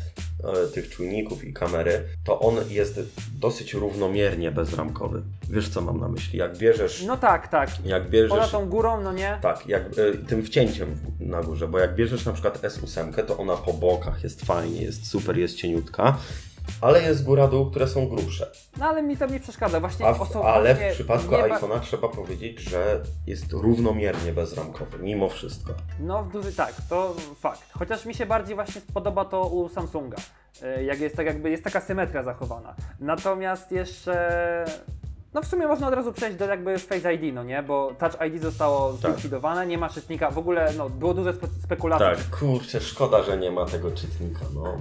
e, tych czujników i kamery, to on jest dosyć równomiernie bezramkowy. Wiesz co mam na myśli? Jak bierzesz, No tak, tak. jak bierzesz Poza tą górą, no nie? tak, jak y, tym wcięciem na górze, bo jak bierzesz na przykład S8, to ona po bokach jest fajnie, jest super, jest cieniutka, ale jest góra-dół, które są grubsze. No ale mi to nie przeszkadza. Właśnie A w, ale w przypadku nie iPhone'a trzeba powiedzieć, że jest równomiernie bezramkowy, mimo wszystko. No, w duży tak, to fakt. Chociaż mi się bardziej właśnie podoba to u Samsunga. Y, Jak jest tak jakby, jest taka symetria zachowana. Natomiast jeszcze... No w sumie można od razu przejść do jakby Face ID, no nie? Bo Touch ID zostało Tak. zlikwidowane, nie ma czytnika, w ogóle no, było duże spe spekulacji. Tak, kurczę, szkoda, że nie ma tego czytnika, no.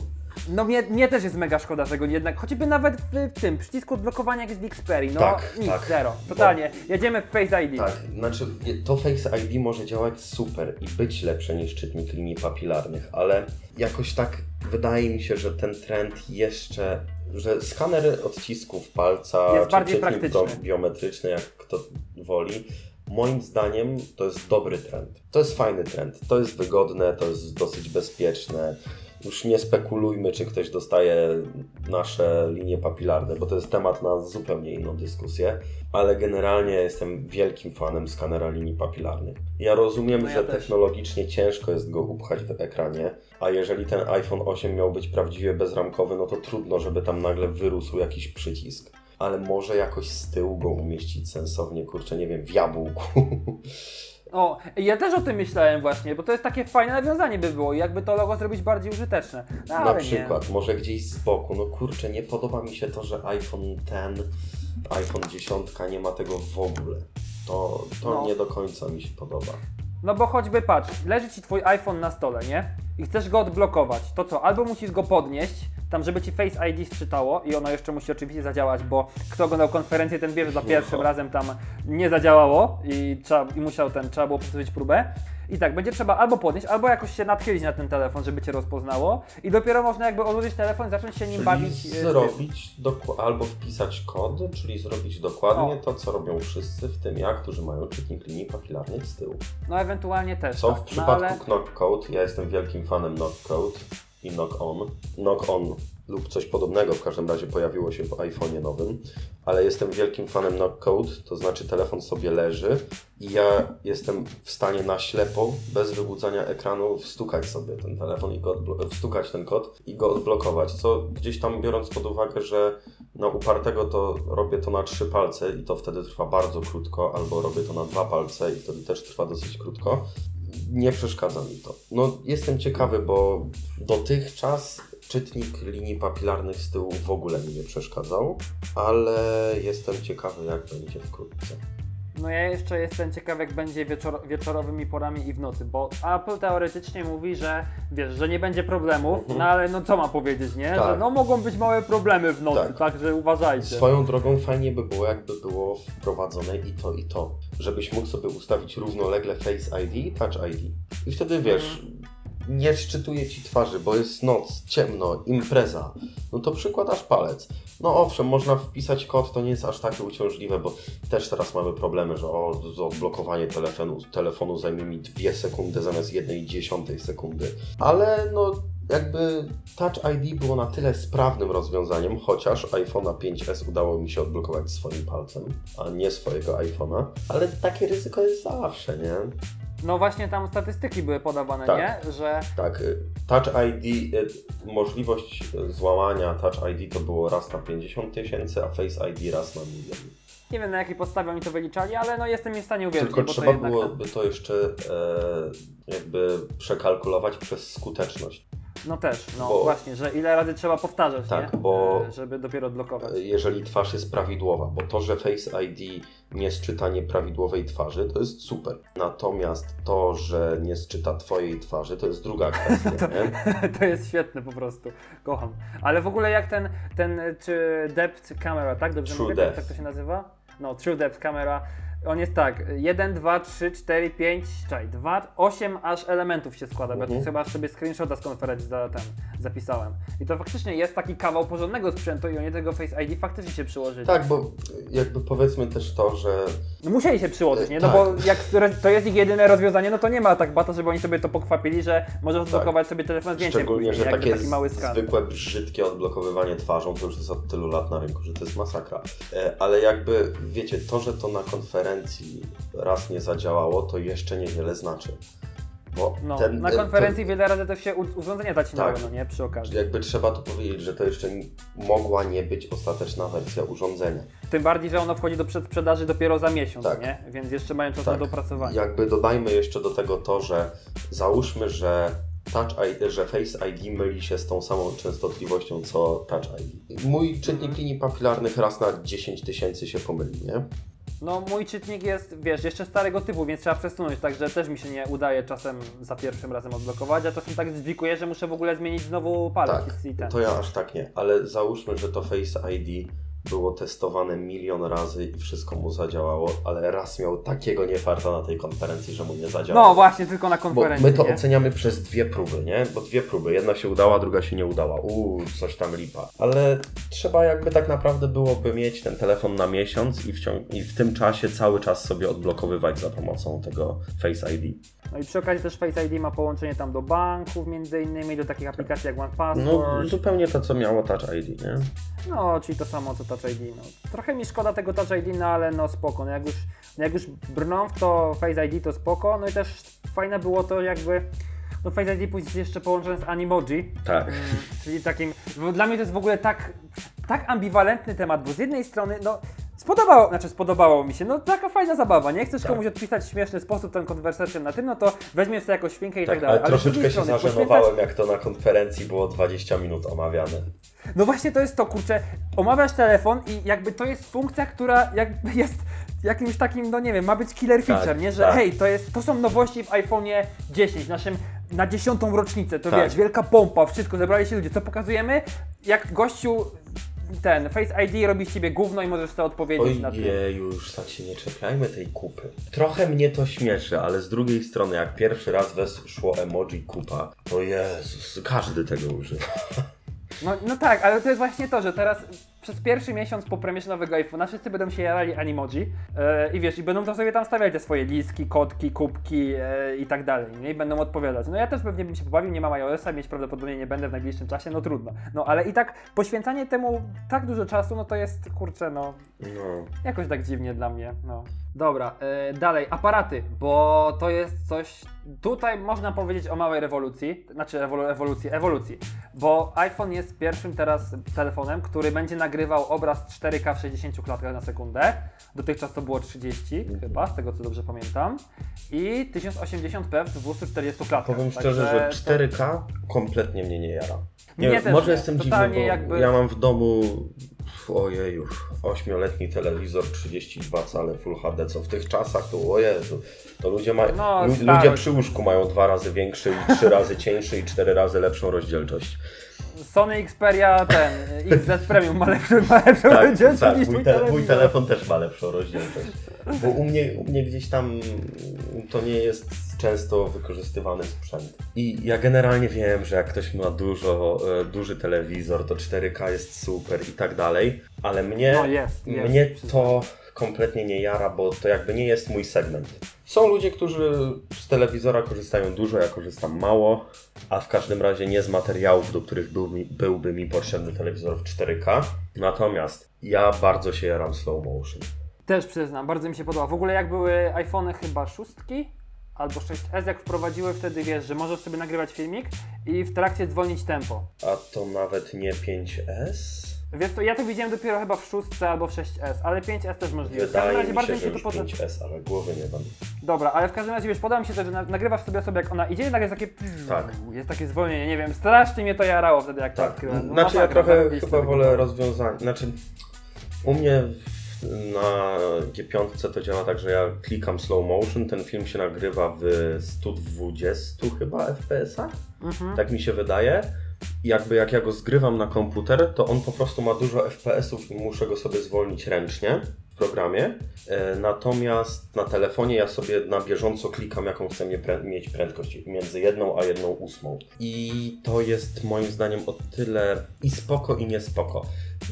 No mnie, mnie też jest mega szkoda tego jednak, choćby nawet w, w tym przycisku odblokowania jak jest w Xperia, no Tak, nic, tak. zero, totalnie. Jedziemy w Face ID. Tak, znaczy to Face ID może działać super i być lepsze niż czytnik linii papilarnych, ale jakoś tak wydaje mi się, że ten trend jeszcze, że skaner odcisków palca Jest czy czytnik biometryczny, jak kto woli, moim zdaniem to jest dobry trend. To jest fajny trend, to jest wygodne, to jest dosyć bezpieczne. Już nie spekulujmy, czy ktoś dostaje nasze linie papilarne, bo to jest temat na zupełnie inną dyskusję, ale generalnie jestem wielkim fanem skanera linii papilarnych. Ja rozumiem, No ja że też. technologicznie ciężko jest go upchać w ekranie, a jeżeli ten iPhone 8 miał być prawdziwie bezramkowy, no to trudno, żeby tam nagle wyrósł jakiś przycisk. Ale może jakoś z tyłu go umieścić sensownie, kurczę, nie wiem, w jabłku. O, ja też o tym myślałem właśnie, bo to jest takie fajne nawiązanie by było, jakby to logo zrobić bardziej użyteczne. No, Na przykład, może gdzieś z boku. No kurczę, nie podoba mi się to, że iPhone ten, iPhone 10 nie ma tego w ogóle. To, to No. nie do końca mi się podoba. Nie. No bo choćby patrz, leży ci twój iPhone na stole, nie? I chcesz go odblokować, to co? Albo musisz go podnieść, tam żeby ci Face ID sczytało i ono jeszcze musi oczywiście zadziałać, bo kto oglądał konferencję, ten wie, że za pierwszym razem tam nie zadziałało i, trzeba, i musiał ten, trzeba było powtórzyć próbę. I tak, będzie trzeba albo podnieść, albo jakoś się nadchylić na ten telefon, żeby cię rozpoznało i dopiero można jakby odłożyć telefon i zacząć się nim Czyli bawić. e, zrobić doku- albo wpisać kod, czyli zrobić dokładnie O. to, co robią wszyscy, w tym ja, którzy mają czytnik linii papilarnych z tyłu. No ewentualnie też. Co w tak. przypadku no, ale... Knock Code, ja jestem wielkim fanem Knock Code i Knock On. Knock On lub coś podobnego w każdym razie pojawiło się w iPhone'ie nowym, ale jestem wielkim fanem Knock Code, to znaczy telefon sobie leży i ja jestem w stanie na ślepo, bez wybudzania ekranu, wstukać sobie ten telefon i go wstukać ten kod i go odblokować, co gdzieś tam biorąc pod uwagę, że na upartego to robię to na trzy palce i to wtedy trwa bardzo krótko, albo robię to na dwa palce i wtedy też trwa dosyć krótko. Nie przeszkadza mi to. No, jestem ciekawy, bo dotychczas czytnik linii papilarnych z tyłu w ogóle mi nie przeszkadzał, ale jestem ciekawy, jak będzie wkrótce. No ja jeszcze jestem ciekaw, jak będzie wieczor wieczorowymi porami i w nocy, bo Apple teoretycznie mówi, że wiesz, że nie będzie problemów, Mhm. no ale no co ma powiedzieć, nie? Tak. Że no mogą być małe problemy w nocy, Tak. także uważajcie. Swoją drogą fajnie by było, jakby było wprowadzone i to, i to. Żebyś mógł sobie ustawić równolegle Face ID i Touch ID. I wtedy wiesz, nie szczytuje ci twarzy, bo jest noc, ciemno, impreza. No to przykładasz palec. No owszem, można wpisać kod, to nie jest aż takie uciążliwe, bo też teraz mamy problemy, że o, odblokowanie telefonu, telefonu zajmie mi 2 sekundy zamiast 1,1 sekundy. Ale no jakby Touch ID było na tyle sprawnym rozwiązaniem, chociaż iPhone'a 5S udało mi się odblokować swoim palcem, a nie swojego iPhone'a, ale takie ryzyko jest zawsze, nie? No właśnie tam statystyki były podawane, Tak. nie? Że Tak, y, Touch ID, y, możliwość y, złamania Touch ID to było raz na 50 tysięcy, a Face ID raz na milion. nie wiem na jakiej podstawie oni to wyliczali, ale no jestem im w stanie uwierzyć. Tylko to trzeba tam- byłoby to jeszcze e, jakby przekalkulować przez skuteczność. No też, no bo- właśnie, że ile razy trzeba powtarzać, Tak, nie? bo- E, Żeby dopiero odblokować. jeżeli twarz jest prawidłowa, bo to, że Face ID nie sczyta nieprawidłowej twarzy, to jest super. Natomiast to, że nie sczyta Twojej twarzy, to jest druga kwestia. nie? to jest świetne po prostu. Kocham. Ale w ogóle jak ten, ten czy depth camera, tak? Dobrze True mówię? depth. Tak to się nazywa? No, true depth camera. On jest tak, 1, 2, 3, 4, 5, czekaj, 2, 8 aż elementów się składa, bo ja Mhm. tu chyba sobie screenshota z konferencji za, ten, zapisałem. I to faktycznie jest taki kawał porządnego sprzętu i oni tego Face ID faktycznie się przyłożyli. Tak, bo jakby powiedzmy też to, że No musieli się przyłożyć, nie? No Tak. bo jak to jest ich jedyne rozwiązanie, no to nie ma tak bata, żeby oni sobie to pokwapili, że możesz odblokować sobie telefon zdjęciem Tak. Szczególnie, później, że takie taki mały skan. zwykłe, brzydkie odblokowywanie twarzą to już jest od tylu lat na rynku, że to jest masakra. E, Ale jakby, wiecie, to, że to na konferencji raz nie zadziałało, to jeszcze niewiele znaczy. Bo No, ten, na konferencji wiele razy też się urządzenia zacinały, Tak. no nie? Przy okazji. To, jakby trzeba tu powiedzieć, że to jeszcze mogła nie być ostateczna wersja urządzenia. Tym bardziej, że ono wchodzi do przedsprzedaży dopiero za miesiąc, Tak. nie? Więc jeszcze mają czas Tak. na dopracowanie. Jakby dodajmy jeszcze do tego to, że załóżmy, że Touch ID, że Face ID myli się z tą samą częstotliwością co Touch ID. Mój czytnik linii papilarnych raz na 10 tysięcy się pomyli, nie? No mój czytnik jest, wiesz, jeszcze starego typu, więc trzeba przesunąć, także też mi się nie udaje czasem za pierwszym razem odblokować, a czasem tak zwikuję, że muszę w ogóle zmienić znowu palec Tak, i ten. to ja aż tak nie, ale załóżmy, że to Face ID było testowane milion razy i wszystko mu zadziałało, ale raz miał takiego niefarta na tej konferencji, że mu nie zadziałało. No właśnie, tylko na Bo konferencji, my to nie? oceniamy przez dwie próby, nie? Bo dwie próby. Jedna się udała, druga się nie udała. Uuu, coś tam lipa. Ale trzeba jakby tak naprawdę byłoby mieć ten telefon na miesiąc i w, i w tym czasie cały czas sobie odblokowywać za pomocą tego Face ID. No i przy okazji też Face ID ma połączenie tam do banków między innymi, do takich aplikacji jak No OnePassword. zupełnie to, co miało Touch ID, nie? No, czyli to samo co Touch ID. No. Trochę mi szkoda tego Touch ID, no ale no spoko. No jak już, no jak już brną w to Face ID, to spoko. No i też fajne było to jakby. No Face ID później jeszcze połączone z Animoji, Tak. mm, czyli takim. bo Dla mnie to jest w ogóle tak, tak ambiwalentny temat, bo z jednej strony, no. Spodobało, znaczy spodobało mi się, no taka fajna zabawa, nie? Chcesz Tak. komuś odpisać w śmieszny sposób tę konwersację na tym, no to weźmiesz to jako świnkę i tak, Tak, dalej. ale z troszeczkę się strony poświęcać- zażenowałem, jak to na konferencji było 20 minut omawiane. No właśnie to jest to, kurczę, omawiasz telefon i jakby to jest funkcja, która jakby jest jakimś takim, no nie wiem, ma być killer feature, Tak, nie? Że tak. hej, to, jest, to są nowości w iPhone'ie 10, naszym na dziesiątą rocznicę, to Tak. wiesz, wielka pompa, wszystko, zebrali się ludzie, co pokazujemy? Jak gościu ten Face ID robi z ciebie gówno i możesz to odpowiedzieć na tym. Ojej, już tak się nie czepiajmy tej kupy. Trochę mnie to śmieszy, ale z drugiej strony, jak pierwszy raz weszło emoji kupa, to Jezus, każdy tego używa. No, no tak, ale to jest właśnie to, że teraz przez pierwszy miesiąc po premierze nowego iPhone'a wszyscy będą się jarali animoji e, i wiesz, i będą to sobie tam stawiali te swoje listki, kotki, kubki e, i tak dalej, nie? I będą odpowiadać. No ja też pewnie bym się pobawił, nie mam iOS-a, mieć prawdopodobnie nie będę w najbliższym czasie, no trudno. No ale i tak poświęcanie temu tak dużo czasu, no to jest, kurczę, no No. Jakoś tak dziwnie dla mnie, no. Dobra, e, dalej, aparaty, bo to jest coś. Tutaj można powiedzieć o małej rewolucji, znaczy ewolu ewolucji, ewolucji, bo iPhone jest pierwszym teraz telefonem, który będzie nagrywał obraz 4K w 60 klatkach na sekundę. Dotychczas to było 30 chyba, z tego co dobrze pamiętam. I 1080p w 240 klatkach. Powiem szczerze, że Także to- 4K kompletnie mnie nie jara. Nie wiem, może nie. jestem dziwny, bo jakby- ja mam w domu ojeju, 8-letni telewizor 32 cale Full HD, co w tych czasach to o Jezu, to ludzie mają, No, lu- ludzie przy łóżku mają dwa razy większy i trzy razy cieńszy i cztery razy lepszą rozdzielczość. Sony Xperia ten XZ Premium ma lepszą, ma lepszą Tak, rozdzielczość tak niż mój, mój te, mój telewizor. telefon też ma lepszą rozdzielczość. Bo u mnie, u mnie gdzieś tam to nie jest często wykorzystywany sprzęt. I ja generalnie wiem, że jak ktoś ma dużo, e, duży telewizor, to 4K jest super i tak dalej, ale mnie, No jest, jest, mnie to kompletnie nie jara, bo to jakby nie jest mój segment. Są ludzie, którzy z telewizora korzystają dużo, ja korzystam mało, a w każdym razie nie z materiałów, do których był mi, byłby mi potrzebny telewizor w 4K. Natomiast ja bardzo się jaram slow motion. Też przyznam, bardzo mi się podoba. W ogóle jak były iPhony chyba szóstki albo 6S, jak wprowadziły wtedy, wiesz, że możesz sobie nagrywać filmik i w trakcie zwolnić tempo. A to nawet nie 5S? Wiesz co, ja to widziałem dopiero chyba w szóstce albo w 6S, ale 5S też możliwe. W każdym Wydaje razie mi bardzo się, mi że się to już podoba. 5S, ale głowy nie mam. Dobra, ale w każdym razie wiesz, podoba mi się to, że na- nagrywasz sobie osobę jak ona idzie i nagle jest takie Tak. jest takie zwolnienie, nie wiem, strasznie mnie to jarało wtedy jak to Tak, odkryłem. No, znaczy ja masakra, trochę zarobiście chyba to wolę rozwiązanie, znaczy u mnie w, na G5 to działa tak, że ja klikam slow motion, ten film się nagrywa w 120 chyba FPS-ach, Mhm. tak mi się wydaje. Jakby jak ja go zgrywam na komputer, to on po prostu ma dużo FPS-ów i muszę go sobie zwolnić ręcznie w programie. E, natomiast na telefonie ja sobie na bieżąco klikam, jaką chcę mieć prędkość między jedną a jedną ósmą. I to jest moim zdaniem o tyle i spoko i niespoko,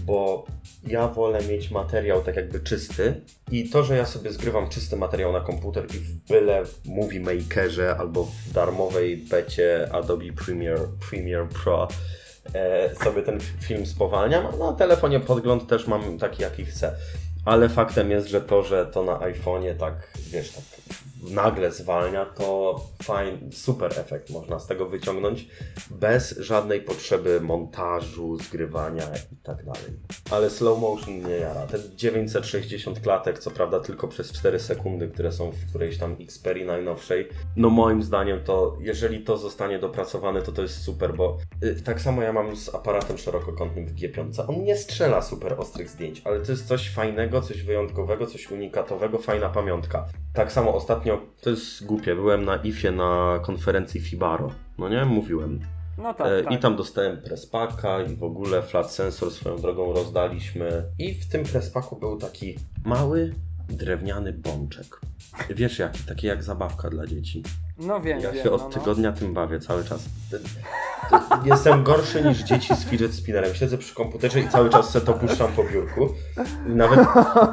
bo ja wolę mieć materiał tak jakby czysty i to, że ja sobie zgrywam czysty materiał na komputer i w byle Movie Makerze albo w darmowej becie Adobe Premiere, Premiere Pro e, sobie ten film spowalniam, a na telefonie podgląd też mam taki jaki chcę. Ale faktem jest, że to, że to na iPhone'ie tak, wiesz, tak nagle zwalnia, to fajny, super efekt można z tego wyciągnąć bez żadnej potrzeby montażu, zgrywania i tak dalej. Ale slow motion nie jara. Te 960 klatek, co prawda tylko przez 4 sekundy, które są w którejś tam Xperii najnowszej, no moim zdaniem to, jeżeli to zostanie dopracowane, to to jest super, bo y, tak samo ja mam z aparatem szerokokątnym w G5. On nie strzela super ostrych zdjęć, ale to jest coś fajnego, coś wyjątkowego, coś unikatowego, fajna pamiątka. Tak samo ostatnio, to jest głupie, byłem na IFie na konferencji Fibaro, no nie? Mówiłem. No tak, E, tak. I tam dostałem prespaka i w ogóle flat sensor swoją drogą rozdaliśmy. I w tym prespaku był taki mały, drewniany bączek. Wiesz jaki? Taki jak zabawka dla dzieci. No wiem, Ja wiem, się od no, no. tygodnia tym bawię cały czas. Jestem gorszy niż dzieci z fidget spinnerem. Siedzę przy komputerze i cały czas se to puszczam po biurku. I nawet,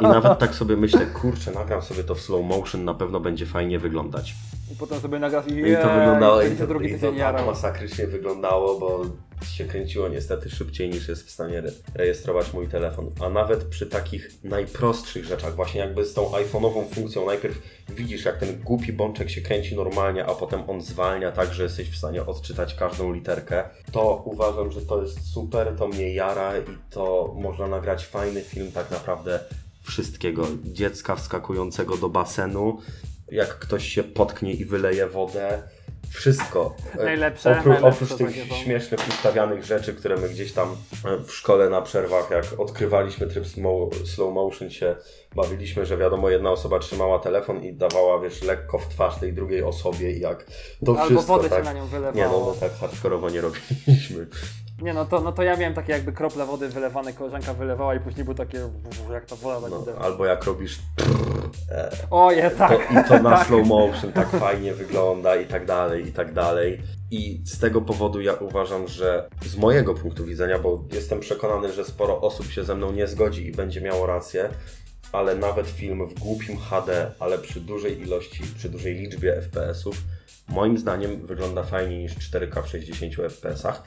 I nawet tak sobie myślę, kurczę, nagram sobie to w slow motion, na pewno będzie fajnie wyglądać. I potem sobie nagrasz i No I to wyglądało, i to, drugi i to tak masakrycznie wyglądało, bo się kręciło niestety szybciej niż jest w stanie re- rejestrować mój telefon. A nawet przy takich najprostszych rzeczach, właśnie jakby z tą iPhone'ową funkcją, najpierw widzisz jak ten głupi bączek się kręci normalnie, a potem on zwalnia tak, że jesteś w stanie odczytać każdą literkę, to uważam, że to jest super, to mnie jara i to można nagrać fajny film tak naprawdę wszystkiego. Dziecka wskakującego do basenu, jak ktoś się potknie i wyleje wodę. Wszystko. E, Najlepsze, Oprócz, najlepsze oprócz tych śmiesznych, ustawianych rzeczy, które my gdzieś tam e, w szkole na przerwach, jak odkrywaliśmy tryb slow motion, się bawiliśmy, że wiadomo, jedna osoba trzymała telefon i dawała, wiesz, lekko w twarz tej drugiej osobie i jak to Albo wszystko, wodę tak? się na nią wylewało. Nie no, my tak hardkorowo nie robiliśmy. Nie no to, no to ja miałem takie jakby krople wody wylewane, koleżanka wylewała i później było takie jak ta woda tak No, albo jak robisz Oje, to, tak. i to na tak. slow motion tak fajnie wygląda i tak dalej, i tak dalej. I z tego powodu ja uważam, że z mojego punktu widzenia, bo jestem przekonany, że sporo osób się ze mną nie zgodzi i będzie miało rację, ale nawet film w głupim HD, ale przy dużej ilości, przy dużej liczbie FPS-ów, moim zdaniem wygląda fajniej niż 4K w 60 FPS-ach.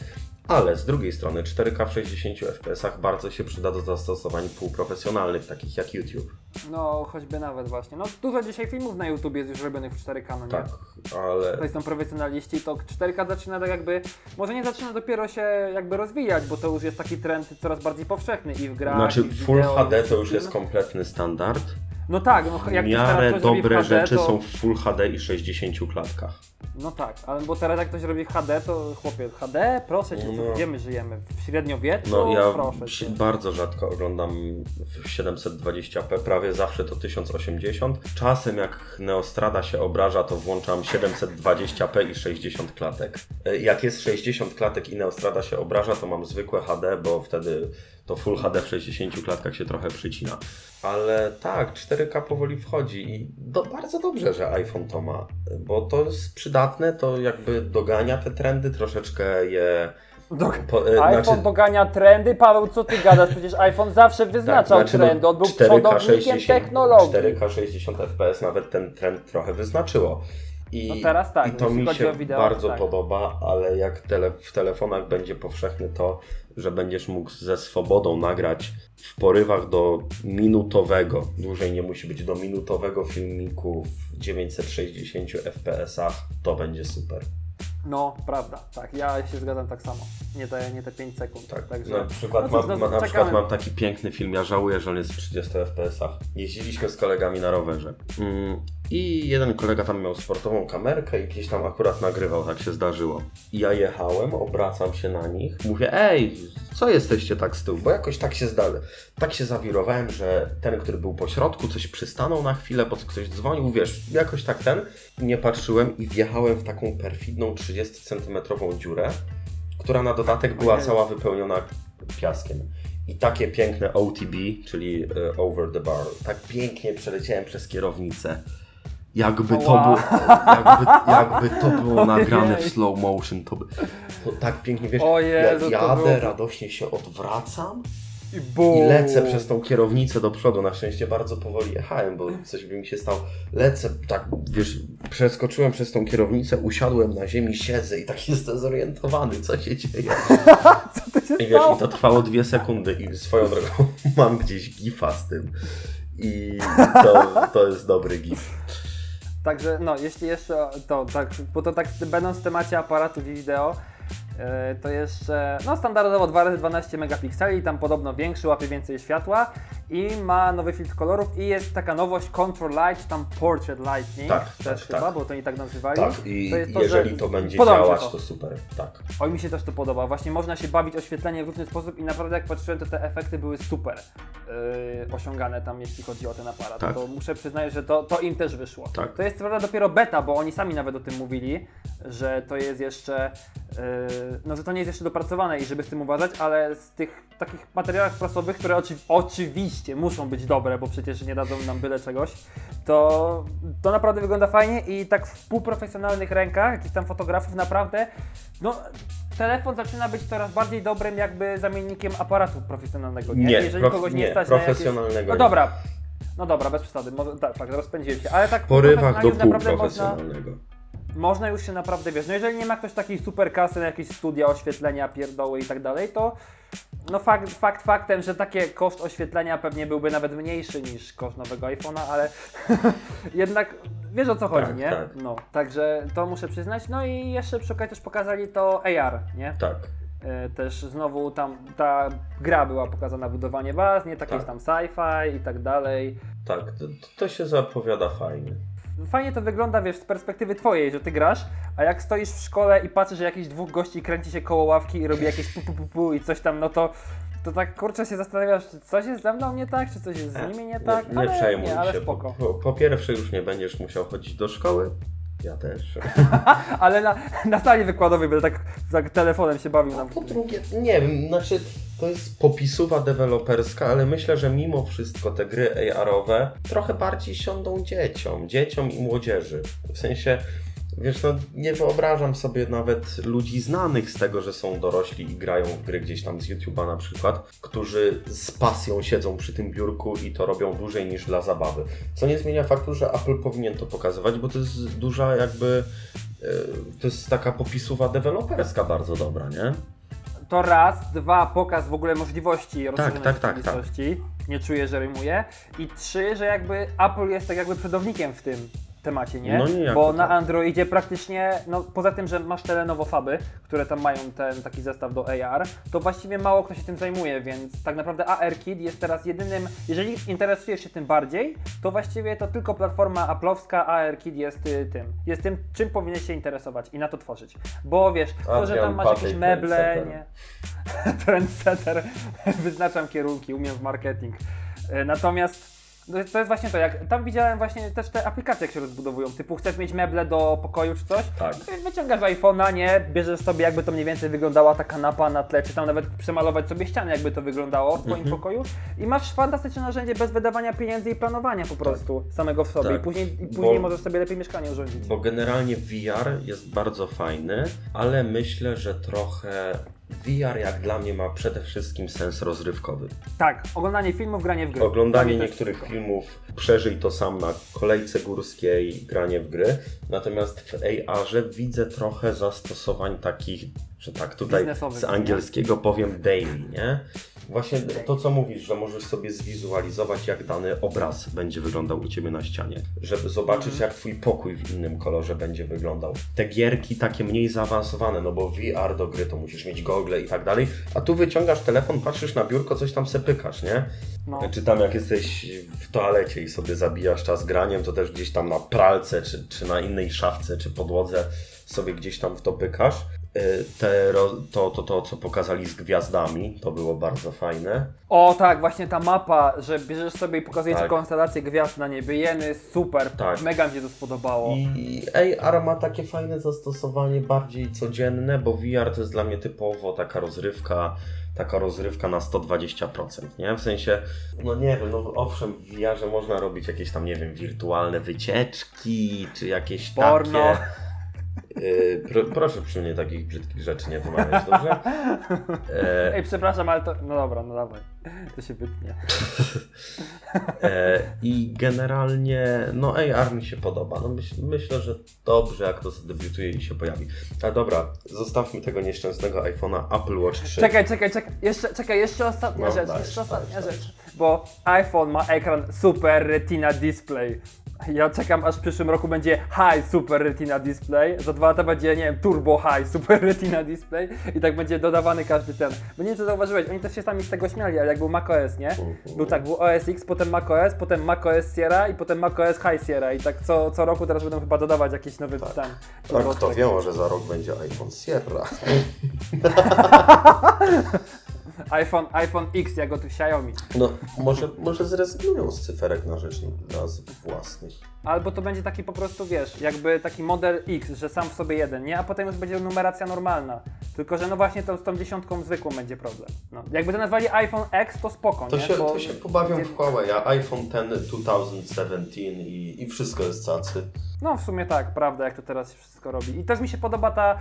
Ale z drugiej strony 4K w 60 FPS-ach bardzo się przyda do zastosowań półprofesjonalnych, takich jak YouTube. No choćby nawet właśnie. No dużo dzisiaj filmów na YouTube jest już robionych w 4K, no nie? Tak, ale To są profesjonaliści, to 4K zaczyna tak jakby, może nie zaczyna dopiero się jakby rozwijać, bo to już jest taki trend coraz bardziej powszechny i w grach, Znaczy i w Full wideo, HD to już jest kompletny standard. No tak, no W jak ktoś miarę teraz coś robi w dobre HD, rzeczy to... są w Full HD i 60 klatkach. No tak, ale bo teraz jak ktoś robi HD, to chłopie, HD? Proszę cię, No. gdzie my żyjemy? W średniowieczu? No ja Proszę cię. bardzo rzadko oglądam w 720p, prawie zawsze to 1080. Czasem jak Neostrada się obraża, to włączam 720p i 60 klatek. E, Jak jest 60 klatek i Neostrada się obraża, to mam zwykłe HD, bo wtedy to Full HD w 60 klatkach się trochę przycina. Ale tak, 4K powoli wchodzi i do, bardzo dobrze, że iPhone to ma, bo to jest przydatne, to jakby dogania te trendy, troszeczkę je... Do... Po, e, iPhone znaczy- dogania trendy, Paweł, co ty gadasz? Przecież iPhone zawsze wyznaczał znaczy, no, trendy, on był 4K przodownikiem 60 technologii. 4K 60 FPS nawet ten trend trochę wyznaczyło. I, No teraz tak, I to mi się wideo, bardzo tak. podoba, ale jak tele, w telefonach będzie powszechny to, że będziesz mógł ze swobodą nagrać w porywach do minutowego, dłużej nie musi być, do minutowego filmiku w 960 FPS-ach, to będzie super. No, prawda, tak, ja się zgadzam tak samo. Nie te, nie te 5 sekund. Tak, Także... na przykład, no mam, ma, na czekamy. przykład mam taki piękny film, ja żałuję, że on jest w 30 fps-ach. Jeździliśmy z kolegami na rowerze mm, i jeden kolega tam miał sportową kamerkę i gdzieś tam akurat nagrywał, tak się zdarzyło. I ja jechałem, obracam się na nich, mówię, ej, co jesteście tak z tyłu? Bo jakoś tak się zdali. Tak się zawirowałem, że ten, który był po środku, coś przystanął na chwilę, bo ktoś dzwonił, wiesz, jakoś tak ten. Nie patrzyłem i wjechałem w taką perfidną 30 centymetrową dziurę, która na dodatek była cała wypełniona piaskiem. I takie piękne OTB, czyli e, over the bar, tak pięknie przeleciałem przez kierownicę. Jakby to, było, jakby, jakby to było nagrane w slow motion, to, by, to tak pięknie, wiesz, O Jezu, ja jadę, było- radośnie się odwracam I, i lecę przez tą kierownicę do przodu. Na szczęście bardzo powoli jechałem, bo coś by mi się stało. Lecę, tak, wiesz, przeskoczyłem przez tą kierownicę, usiadłem na ziemi, siedzę i tak jestem zorientowany, co się dzieje. Co to się I wiesz, stało? i to trwało dwie sekundy i swoją drogą mam gdzieś gifa z tym. I to, to jest dobry gif. Także no, jeśli jeszcze to tak, bo to tak będąc w temacie aparatów i wideo, e, to jeszcze, no standardowo 2 razy 12 megapikseli, tam podobno większy, łapie więcej światła i ma nowy filtr kolorów i jest taka nowość Control Light, tam Portrait Lightning Tak, też tak, chyba, tak. bo to oni tak nazywali. Tak, i To to, jeżeli że- to będzie działać, to. to super. Tak. Oj, mi się też to podoba. Właśnie można się bawić oświetleniem w różny sposób i naprawdę jak patrzyłem, to te efekty były super yy, osiągane tam, jeśli chodzi o ten aparat. Tak. To muszę przyznać, że to, to im też wyszło. Tak. To jest prawda dopiero beta, bo oni sami nawet o tym mówili, że to jest jeszcze, yy, no że to nie jest jeszcze dopracowane i żeby z tym uważać, ale z tych takich materiałach prasowych, które oczy, oczywiście muszą być dobre, bo przecież nie dadzą nam byle czegoś, to, to naprawdę wygląda fajnie i tak w półprofesjonalnych rękach, jakichś tam fotografów naprawdę, no telefon zaczyna być coraz bardziej dobrym jakby zamiennikiem aparatu profesjonalnego, nie? Nie, Jeżeli prof- kogoś nie, nie, stać na jakieś... profesjonalnego No dobra, no dobra, bez przesady, może, tak, tak, rozpędziłem się, ale tak porywach do naprawdę można, półprofesjonalnego. Można już się naprawdę, wiesz, no jeżeli nie ma ktoś takiej super kasy na jakieś studia, oświetlenia, pierdoły i tak dalej, to no fakt, fakt faktem, że takie koszt oświetlenia pewnie byłby nawet mniejszy niż koszt nowego iPhone'a, ale jednak wiesz o co chodzi, Tak, nie? tak. No, także to muszę przyznać. No i jeszcze przy okazji też pokazali to AR, nie? Tak. E, Też znowu tam ta gra była pokazana, budowanie baz, nie takie Tak. tam sci-fi i tak dalej. Tak, to, to się zapowiada fajnie. Fajnie to wygląda, wiesz, z perspektywy twojej, że ty grasz, a jak stoisz w szkole i patrzysz, że jakichś dwóch gości kręci się koło ławki i robi jakieś pu, pu, pu, pu i coś tam, no to to tak kurczę się zastanawiasz, czy coś jest ze mną nie tak, czy coś jest z nimi nie tak, Nie, nie ale przejmuj nie, ale się. spoko. Po, po, po pierwsze już nie będziesz musiał chodzić do szkoły. Ja też. Ale na, na sali wykładowej będę tak tak telefonem się bawił A po drugie, nie wiem, znaczy to jest popisuwa deweloperska, ale myślę, że mimo wszystko te gry AR-owe trochę bardziej siądą dzieciom, dzieciom i młodzieży. W sensie, wiesz, no nie wyobrażam sobie nawet ludzi znanych z tego, że są dorośli i grają w gry gdzieś tam z YouTube'a na przykład, którzy z pasją siedzą przy tym biurku i to robią dłużej niż dla zabawy. Co nie zmienia faktu, że Apple powinien to pokazywać, bo to jest duża jakby... e, To jest taka popisuwa deweloperska bardzo dobra, nie? To raz, dwa, pokaz w ogóle możliwości rozszerzonej tak, tak, tak. rzeczywistości. Nie czuję, że rymuje. I trzy, że jakby Apple jest tak jakby przodownikiem w tym temacie, nie? No niejako Bo na tak. Androidzie praktycznie, no poza tym, że masz te Lenovo Faby, które tam mają ten taki zestaw do AR, to właściwie mało kto się tym zajmuje, więc tak naprawdę AR Kit jest teraz jedynym, jeżeli interesujesz się tym bardziej, to właściwie to tylko platforma Apple'owska AR Kit jest y, tym, jest tym, czym powinieneś się interesować i na to tworzyć. Bo wiesz, to, że tam masz jakieś meble, nie? Trendsetter, wyznaczam kierunki, umiem w marketing. E, Natomiast to jest właśnie to, jak tam widziałem właśnie też te aplikacje, jak się rozbudowują, typu chcesz mieć meble do pokoju czy coś, Tak. Wy- wyciągasz iPhone'a, nie, bierzesz sobie jakby to mniej więcej wyglądała ta kanapa na tle, czy tam nawet przemalować sobie ścianę, jakby to wyglądało w twoim Mhm. pokoju i masz fantastyczne narzędzie bez wydawania pieniędzy i planowania po prostu samego w sobie Tak. i później, i później Bo- możesz sobie lepiej mieszkanie urządzić. Bo generalnie VR jest bardzo fajny, ale myślę, że trochę VR jak dla mnie ma przede wszystkim sens rozrywkowy. Tak, oglądanie filmów, granie w gry. Oglądanie niektórych filmów, przeżyj to sam na kolejce górskiej, granie w gry. Natomiast w AR-ze widzę trochę zastosowań takich, że tak tutaj z angielskiego powiem daily, nie? Właśnie to, co mówisz, że możesz sobie zwizualizować, jak dany obraz będzie wyglądał u Ciebie na ścianie. Żeby zobaczyć, Mhm. jak Twój pokój w innym kolorze będzie wyglądał. Te gierki takie mniej zaawansowane, no bo VR do gry to musisz mieć gogle i tak dalej, a tu wyciągasz telefon, patrzysz na biurko, coś tam se pykasz, nie? No. Czy tam jak jesteś w toalecie i sobie zabijasz czas graniem, to też gdzieś tam na pralce, czy, czy na innej szafce, czy podłodze sobie gdzieś tam w to pykasz. Y, Te, to, to, to, co pokazali z gwiazdami, to było bardzo fajne. O tak, właśnie ta mapa, że bierzesz sobie i pokazujesz Tak. konstelację gwiazd na niebie, jeny, super, Tak. mega mi się to spodobało. I AR ma takie fajne zastosowanie bardziej codzienne, bo VR to jest dla mnie typowo taka rozrywka, taka rozrywka na 120%, nie? W sensie, no nie wiem, no owszem, w VR można robić jakieś tam, nie wiem, wirtualne wycieczki, czy jakieś Porno. takie... Yy, pro, proszę przy mnie takich brzydkich rzeczy nie wymawiać, dobrze? E, Ej, przepraszam, ale to... No dobra, no dawaj. To się wytnie. E, I generalnie, no AR mi się podoba. No myśl, myślę, że dobrze, jak to zadebiutuje i się pojawi. A dobra, zostawmy tego nieszczęsnego iPhone'a Apple Watch 3. Czekaj, czekaj, czekaj, jeszcze, czekaj, jeszcze ostatnia No, rzecz, dajesz, jeszcze ostatnia dajesz, rzecz. Bo iPhone ma ekran Super Retina Display. Ja czekam, aż w przyszłym roku będzie High Super Retina Display. Za dwa lata będzie, nie wiem, Turbo High Super Retina Display. I tak będzie dodawany każdy ten. Bo nie wiem, czy zauważyłeś, oni też się sami z tego śmiali, ale jak był macOS, nie? Mhm. Był tak, był OS X, potem macOS, potem macOS Sierra i potem macOS High Sierra. I tak co, co roku teraz będą chyba dodawać jakiś nowy ten. Tak, kto wie, może za rok będzie iPhone Sierra. iPhone, iPhone X, jak od Xiaomi. No, może, może zrezygnują z cyferek na rzecz nazw własnych. Albo to będzie taki po prostu, wiesz, jakby taki model X, że sam w sobie jeden, nie? A potem już będzie numeracja normalna. Tylko, że no właśnie to, z tą dziesiątką zwykłą będzie problem. No. Jakby to nazwali iPhone X, to spoko, To nie? się, Bo- to się pobawią w Huawei, a iPhone X 2017 i, i wszystko jest cacy. No w sumie tak, prawda, jak to teraz się wszystko robi. I też mi się podoba ta,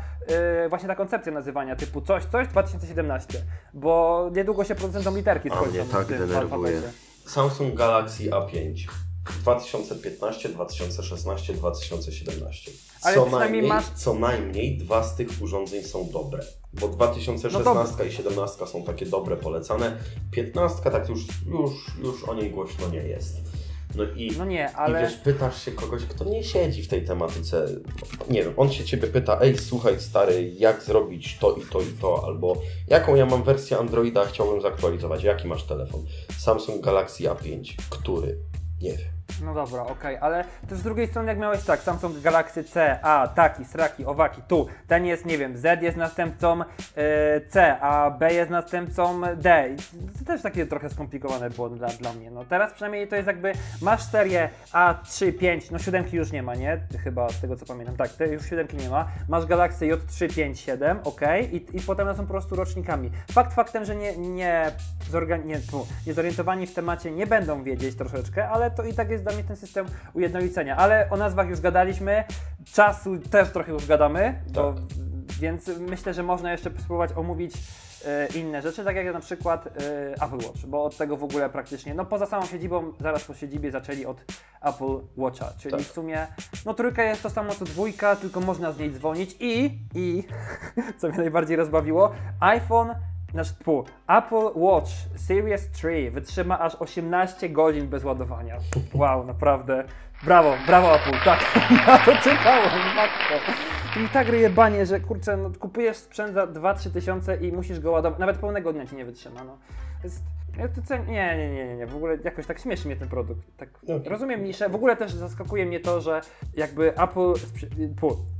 yy, właśnie ta koncepcja nazywania typu coś, coś 2017, bo niedługo się producentom literki A skończą. mnie tak denerwuje. Samsung Galaxy A5 2015, 2016, 2017. Ale co, najmniej, masz- co najmniej dwa z tych urządzeń są dobre. Bo 2016 i 17 są takie dobre, polecane. 15 tak już, już, już o niej głośno nie jest. No i, No nie, i ale... wiesz, pytasz się kogoś, kto nie siedzi w tej tematyce. Nie wiem, on się ciebie pyta, ej słuchaj stary, jak zrobić to i to i to, albo jaką ja mam wersję Androida, chciałbym zaktualizować, jaki masz telefon? Samsung Galaxy A5, który? Nie wiem. No dobra, okej, ale też z drugiej strony jak miałeś tak, Samsung Galaxy C, A, taki, sraki, owaki, tu, ten jest, nie wiem, Z jest następcą e, C, a B jest następcą D. To też takie trochę skomplikowane było dla, dla mnie. No teraz przynajmniej to jest jakby, masz serię A3, 5, no siódemki już nie ma, nie? Chyba z tego co pamiętam, tak, te już siódemki nie ma. Masz Galaxy J3, 5, 7, ok, i, i potem one są po prostu rocznikami. Fakt faktem, że nie, nie, zorga, nie, tu, nie zorientowani w temacie nie będą wiedzieć troszeczkę, ale to i tak jest dla mnie ten system ujednolicenia. Ale o nazwach już gadaliśmy, czasu też trochę już gadamy, bo, więc myślę, że można jeszcze spróbować omówić e, inne rzeczy, tak jak na przykład e, Apple Watch, bo od tego w ogóle praktycznie, no poza samą siedzibą, zaraz po siedzibie zaczęli od Apple Watcha, czyli Tak. w sumie, no trójka jest to samo co dwójka, tylko można z niej dzwonić i, i, co mnie najbardziej rozbawiło, iPhone Znaczy, pu, Apple Watch Series 3 wytrzyma aż 18 godzin bez ładowania. Wow, naprawdę. Brawo, brawo Apple, tak. Ja to czekałem, matko. To mi tak ryje banie, że kurczę, no, kupujesz sprzęt za 2-3 tysiące i musisz go ładować. Nawet pełnego dnia ci nie wytrzyma. No. Jest, to cen... nie, nie, nie, nie, nie, w ogóle jakoś tak śmieszy mnie ten produkt. Tak, Okej. Rozumiem niszę. W ogóle też zaskakuje mnie to, że jakby Apple,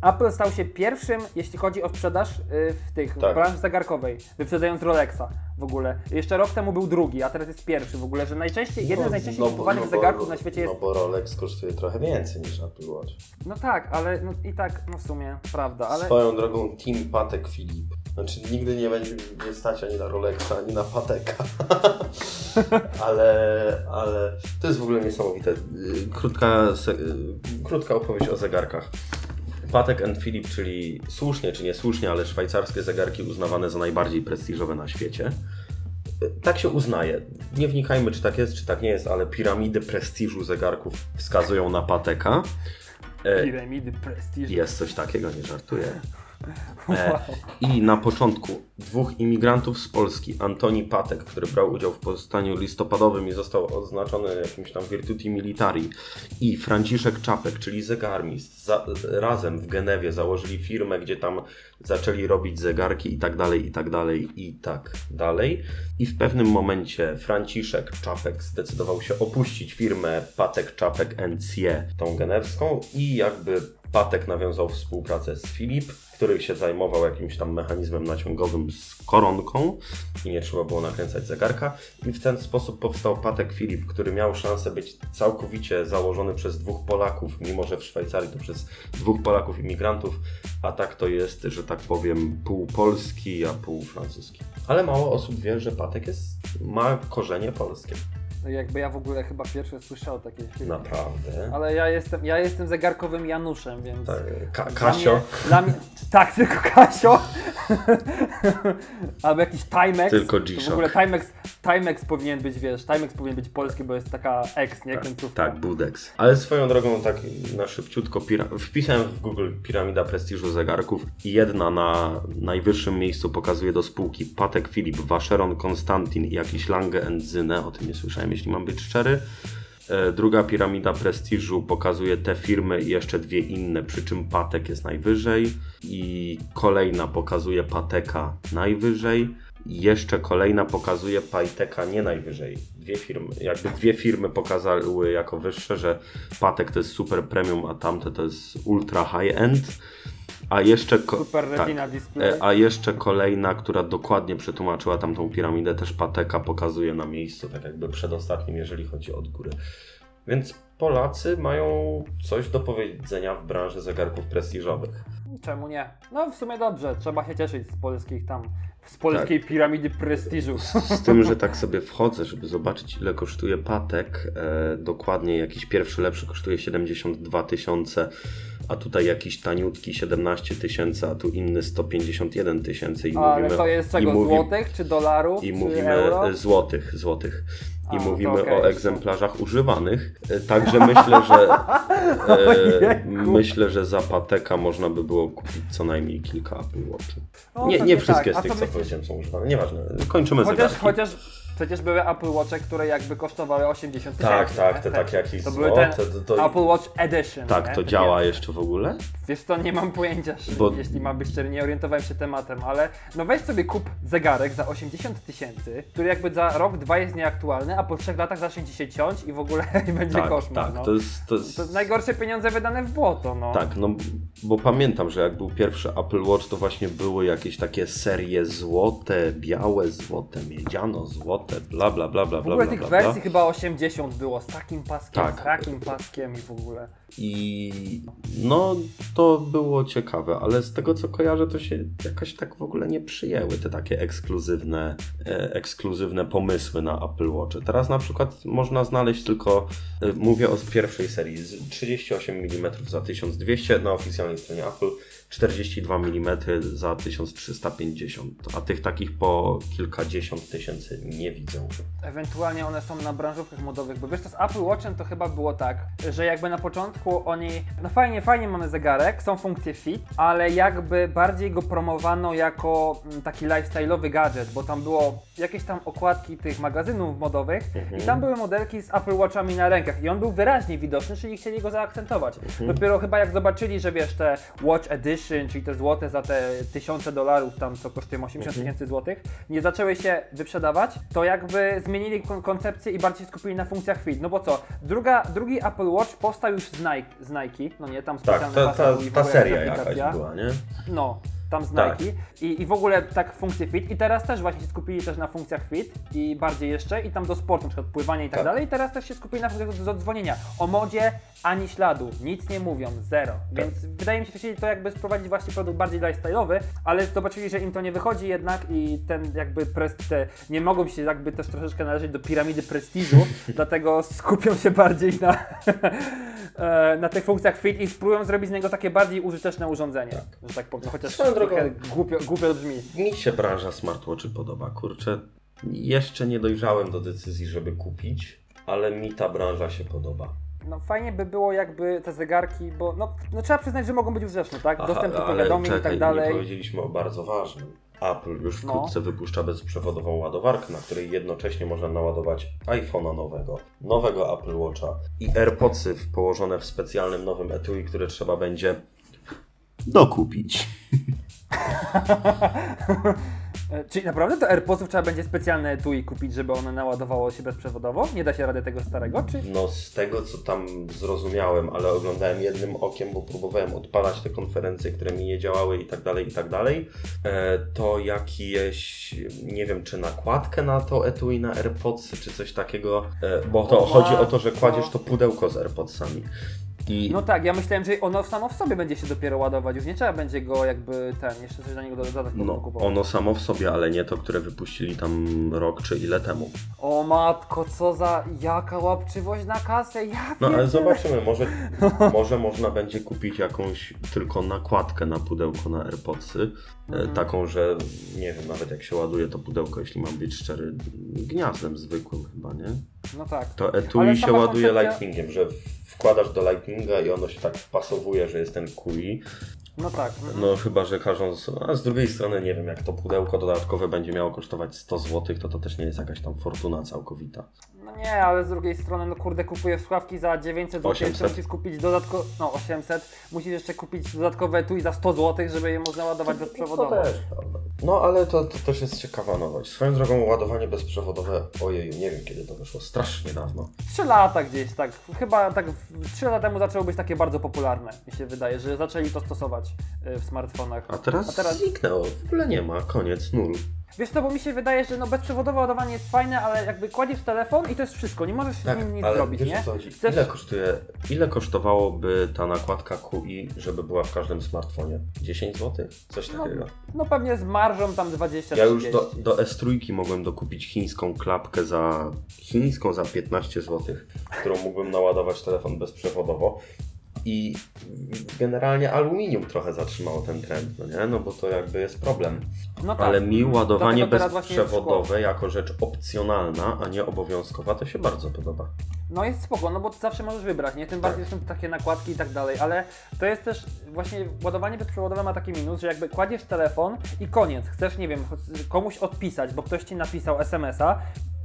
Apple stał się pierwszym, jeśli chodzi o sprzedaż y, w tych w Tak. branży zegarkowej, wyprzedzając Rolexa w ogóle. Jeszcze rok temu był drugi, a teraz jest pierwszy w ogóle, że najczęściej, jeden z najczęściej bo- kupowanych bo- zegarków na świecie jest No bo Rolex kosztuje trochę więcej niż Apple Watch. No tak, ale no i tak, no w sumie, prawda, ale... Swoją drogą Team Patek Filip. Znaczy nigdy nie będzie nie stać ani na Rolexa, ani na Pateka. ale, ale to jest w ogóle niesamowite. Y, Krótka, y, krótka opowieść o zegarkach. Patek and Philip, czyli słusznie czy niesłusznie, ale szwajcarskie zegarki uznawane za najbardziej prestiżowe na świecie. Y, Tak się uznaje. Nie wnikajmy, czy tak jest, czy tak nie jest, ale piramidy prestiżu zegarków wskazują na Pateka. Piramidy prestiżu. Jest coś takiego, nie żartuję. E, I na początku dwóch imigrantów z Polski, Antoni Patek, który brał udział w powstaniu listopadowym i został odznaczony jakimś tam Virtuti Militari i Franciszek Czapek, czyli zegarmistrz, za, razem w Genewie założyli firmę, gdzie tam zaczęli robić zegarki i tak dalej, i tak dalej, i tak dalej. I w pewnym momencie Franciszek Czapek zdecydował się opuścić firmę Patek Czapek NC, tą genewską i jakby Patek nawiązał współpracę z Filip, który się zajmował jakimś tam mechanizmem naciągowym z koronką i nie trzeba było nakręcać zegarka. I w ten sposób powstał Patek Filip, który miał szansę być całkowicie założony przez dwóch Polaków, mimo że w Szwajcarii to przez dwóch Polaków imigrantów, a tak to jest, że tak powiem, pół polski, a pół francuski. Ale mało osób wie, że Patek jest, ma korzenie polskie. No jakby ja w ogóle chyba pierwszy słyszał o takiej firmie. Naprawdę. Ale ja jestem, ja jestem zegarkowym Januszem, więc... Tak, Ka- dla Kasio. Mnie, dla mnie, tak, tylko Kasio. Albo jakiś Timex. Tylko To W G-Shock. ogóle Timex, Timex powinien być, wiesz, Timex powinien być polski, bo jest taka ex, nie? Końcówka. Tak, Budex. Ale swoją drogą, tak na szybciutko, wpisałem w Google piramida prestiżu zegarków i jedna na najwyższym miejscu pokazuje do spółki Patek Philip, Vacheron Konstantin i jakiś Lange Zyne, o tym nie słyszałem, jeśli mam być szczery. E, Druga piramida prestiżu pokazuje te firmy i jeszcze dwie inne, przy czym Patek jest najwyżej i kolejna pokazuje Pateka najwyżej. I jeszcze kolejna pokazuje Pajteka nie najwyżej. Dwie firmy, jakby dwie firmy pokazały jako wyższe, że Patek to jest super premium, a tamte to jest ultra high end. A jeszcze, tak. E, A jeszcze kolejna, która dokładnie przetłumaczyła tamtą piramidę, też Pateka pokazuje na miejscu, tak jakby przedostatnim, jeżeli chodzi o od góry. Więc Polacy mają coś do powiedzenia w branży zegarków prestiżowych. Czemu nie? No w sumie dobrze, trzeba się cieszyć z polskich tam, z polskiej piramidy prestiżu. Z tym, że tak sobie wchodzę, żeby zobaczyć ile kosztuje Patek. E, dokładnie jakiś pierwszy lepszy kosztuje 72 tysiące, a tutaj jakiś taniutki 17 tysięcy, a tu inny 151 tysięcy. i Ale mówimy- to jest czego, mówi- złotych, czy dolarów, I czy mówimy euro? e, złotych, złotych. I A, mówimy okej, o egzemplarzach używanych. E, Także myślę, że e, myślę, że za Pateka można by było kupić co najmniej kilka Apple Watchy. No, nie, nie wszystkie tak. Z tych, co powiedziałem, są używane. Nieważne. Kończymy Chociaż, zegarki. chociaż Przecież były Apple Watche, które jakby kosztowały 80 tysięcy. Tak, tak, nie? te takie jakieś To były złote, to- to- Apple Watch Edition. Tak, nie? to Takie- działa jeszcze w ogóle? Wiesz co, nie mam pojęcia, Bo- jeśli mam być szczery, nie orientowałem się tematem, ale no weź sobie kup zegarek za 80 tysięcy, który jakby za rok, dwa jest nieaktualny, a po trzech latach się ciąć i w ogóle będzie Tak, koszmar. tak, no. to jest... To jest... To najgorsze pieniądze wydane w błoto, no. Tak, no bo pamiętam, że jak był pierwszy Apple Watch, to właśnie były jakieś takie serie złote, białe, złote, miedziano, złote, bla bla bla bla W ogóle bla, tych bla, wersji bla. chyba 80 było, z takim paskiem, Tak. z takim paskiem i w ogóle. I no to było ciekawe, ale z tego co kojarzę, to się jakoś tak w ogóle nie przyjęły te takie ekskluzywne, e, ekskluzywne pomysły na Apple Watch. Teraz na przykład można znaleźć tylko, e, mówię o pierwszej serii, z 38 mm za 1200 na oficjalnej stronie Apple, 42 mm za 1350, a tych takich po kilkadziesiąt tysięcy nie widzę. Ewentualnie one są na branżówkach modowych, bo wiesz co, z Apple Watchem to chyba było tak, że jakby na początku oni, no fajnie, fajnie mamy zegarek, są funkcje fit, ale jakby bardziej go promowano jako mm, taki lifestyle'owy gadżet, bo tam było jakieś tam okładki tych magazynów modowych i tam były modelki z Apple Watchami na rękach i on był wyraźnie widoczny, czyli chcieli go zaakcentować. Dopiero chyba jak zobaczyli, że wiesz, te Watch Edition, czyli te złote za te tysiące dolarów tam, co kosztują 80 tysięcy złotych, nie zaczęły się wyprzedawać, to jakby zmienili kon- koncepcję i bardziej skupili na funkcjach fit. No bo co, druga, drugi Apple Watch powstał już z Nike, z Nike no nie, tam Tak, specjalne ta, ta, ta ogóle seria aplikacja. jakaś była, nie? No, tam z Tak. Nike. I, I w ogóle tak funkcje fit. I teraz też właśnie się skupili też na funkcjach fit i bardziej jeszcze. I tam do sportu, na przykład pływania i tak, Tak. dalej. I teraz też się skupili na funkcjach do, dzwonienia. O modzie ani śladu, nic nie mówią, zero. Tak. Więc wydaje mi się, że chcieli to jakby sprowadzić właśnie produkt bardziej lifestyle'owy, ale zobaczyli, że im to nie wychodzi jednak i ten jakby prest, te, nie mogą się jakby też troszeczkę należeć do piramidy prestiżu, dlatego skupią się bardziej na, na tych funkcjach fit i spróbują zrobić z niego takie bardziej użyteczne urządzenie, że tak powiem, chociaż Swoją drogą- trochę głupio, głupio brzmi. Mi się branża smartwatchy podoba. Kurczę, jeszcze nie dojrzałem do decyzji, żeby kupić, ale mi ta branża się podoba. No fajnie by było jakby te zegarki, bo no, no trzeba przyznać, że mogą być użyteczne, tak? Aha, Dostęp do ale powiadomień i tak dalej. Nie powiedzieliśmy o bardzo ważnym. Apple już No. wkrótce wypuszcza bezprzewodową ładowarkę, na której jednocześnie można naładować iPhone'a nowego, nowego Apple Watcha i AirPodsy położone w specjalnym nowym etui, które trzeba będzie dokupić. E, Czyli naprawdę to AirPodsów trzeba będzie specjalne etui kupić, żeby one naładowało się bezprzewodowo? Nie da się rady tego starego, czy? No z tego co tam zrozumiałem, ale oglądałem jednym okiem, bo próbowałem odpalać te konferencje, które mi nie działały i tak dalej, i tak dalej, e, to jakieś, nie wiem, czy nakładkę na to etui na AirPodsy, czy coś takiego, e, bo to O chodzi o to, że kładziesz to pudełko z AirPodsami. I No tak, ja myślałem, że ono samo w sobie będzie się dopiero ładować, już nie trzeba będzie go jakby ten, jeszcze coś na niego dodatkowo no, kupować. ono samo w sobie, ale nie to, które wypuścili tam rok czy ile temu. O matko, co za, jaka łapczywość na kasę, ja No ale zobaczymy, może, może można będzie kupić jakąś tylko nakładkę na pudełko na AirPodsy. e, Mhm. Taką, że nie wiem, nawet jak się ładuje to pudełko, jeśli mam być szczery, gniazdem zwykłym chyba, nie? No tak. To etui się ładuje koncepcja- lightningiem, że wkładasz do lightninga i ono się tak pasowuje, że jest ten QI. No tak. mhm. No chyba, że każą, z- a z drugiej strony nie wiem, jak to pudełko dodatkowe będzie miało kosztować 100 zł, to to też nie jest jakaś tam fortuna całkowita. Nie, ale z drugiej strony, no kurde, kupujesz słuchawki za 900 zł, 800. jeszcze musisz kupić dodatkowo, no 800, musisz jeszcze kupić dodatkowe etui za 100 zł, żeby je można ładować bezprzewodowo. To też, prawda. No ale to, to też jest ciekawa nowość. Swoją drogą ładowanie bezprzewodowe, ojeju, nie wiem kiedy to wyszło, strasznie dawno. 3 lata gdzieś, tak, chyba tak 3 lata temu zaczęło być takie bardzo popularne, mi się wydaje, że zaczęli to stosować y, w smartfonach. A teraz, A teraz- zniknęło, w ogóle nie ma, koniec, nul. Wiesz co, bo mi się wydaje, że no bezprzewodowe ładowanie jest fajne, ale jakby kładziesz telefon i to jest wszystko, nie możesz z nim nic ale zrobić, wiesz nie? o co chodzi? Chcesz- Ile kosztuje, ile kosztowałoby ta nakładka QI, żeby była w każdym smartfonie? 10 zł? Coś No, takiego. no pewnie z marżą tam 20 Ja już do, do S3 mogłem dokupić chińską klapkę za chińską za 15 zł, którą mógłbym naładować telefon bezprzewodowo. I generalnie aluminium trochę zatrzymało ten trend, no nie? No bo to jakby jest problem. No tak. Ale mi ładowanie bezprzewodowe jako rzecz opcjonalna, a nie obowiązkowa, to się bardzo podoba. No jest spoko, no bo zawsze możesz wybrać, nie? Tym bardziej są takie nakładki i tak dalej, ale to jest też właśnie ładowanie bezprzewodowe ma taki minus, że jakby kładziesz telefon i koniec, chcesz, nie wiem, komuś odpisać, bo ktoś ci napisał SMS-a,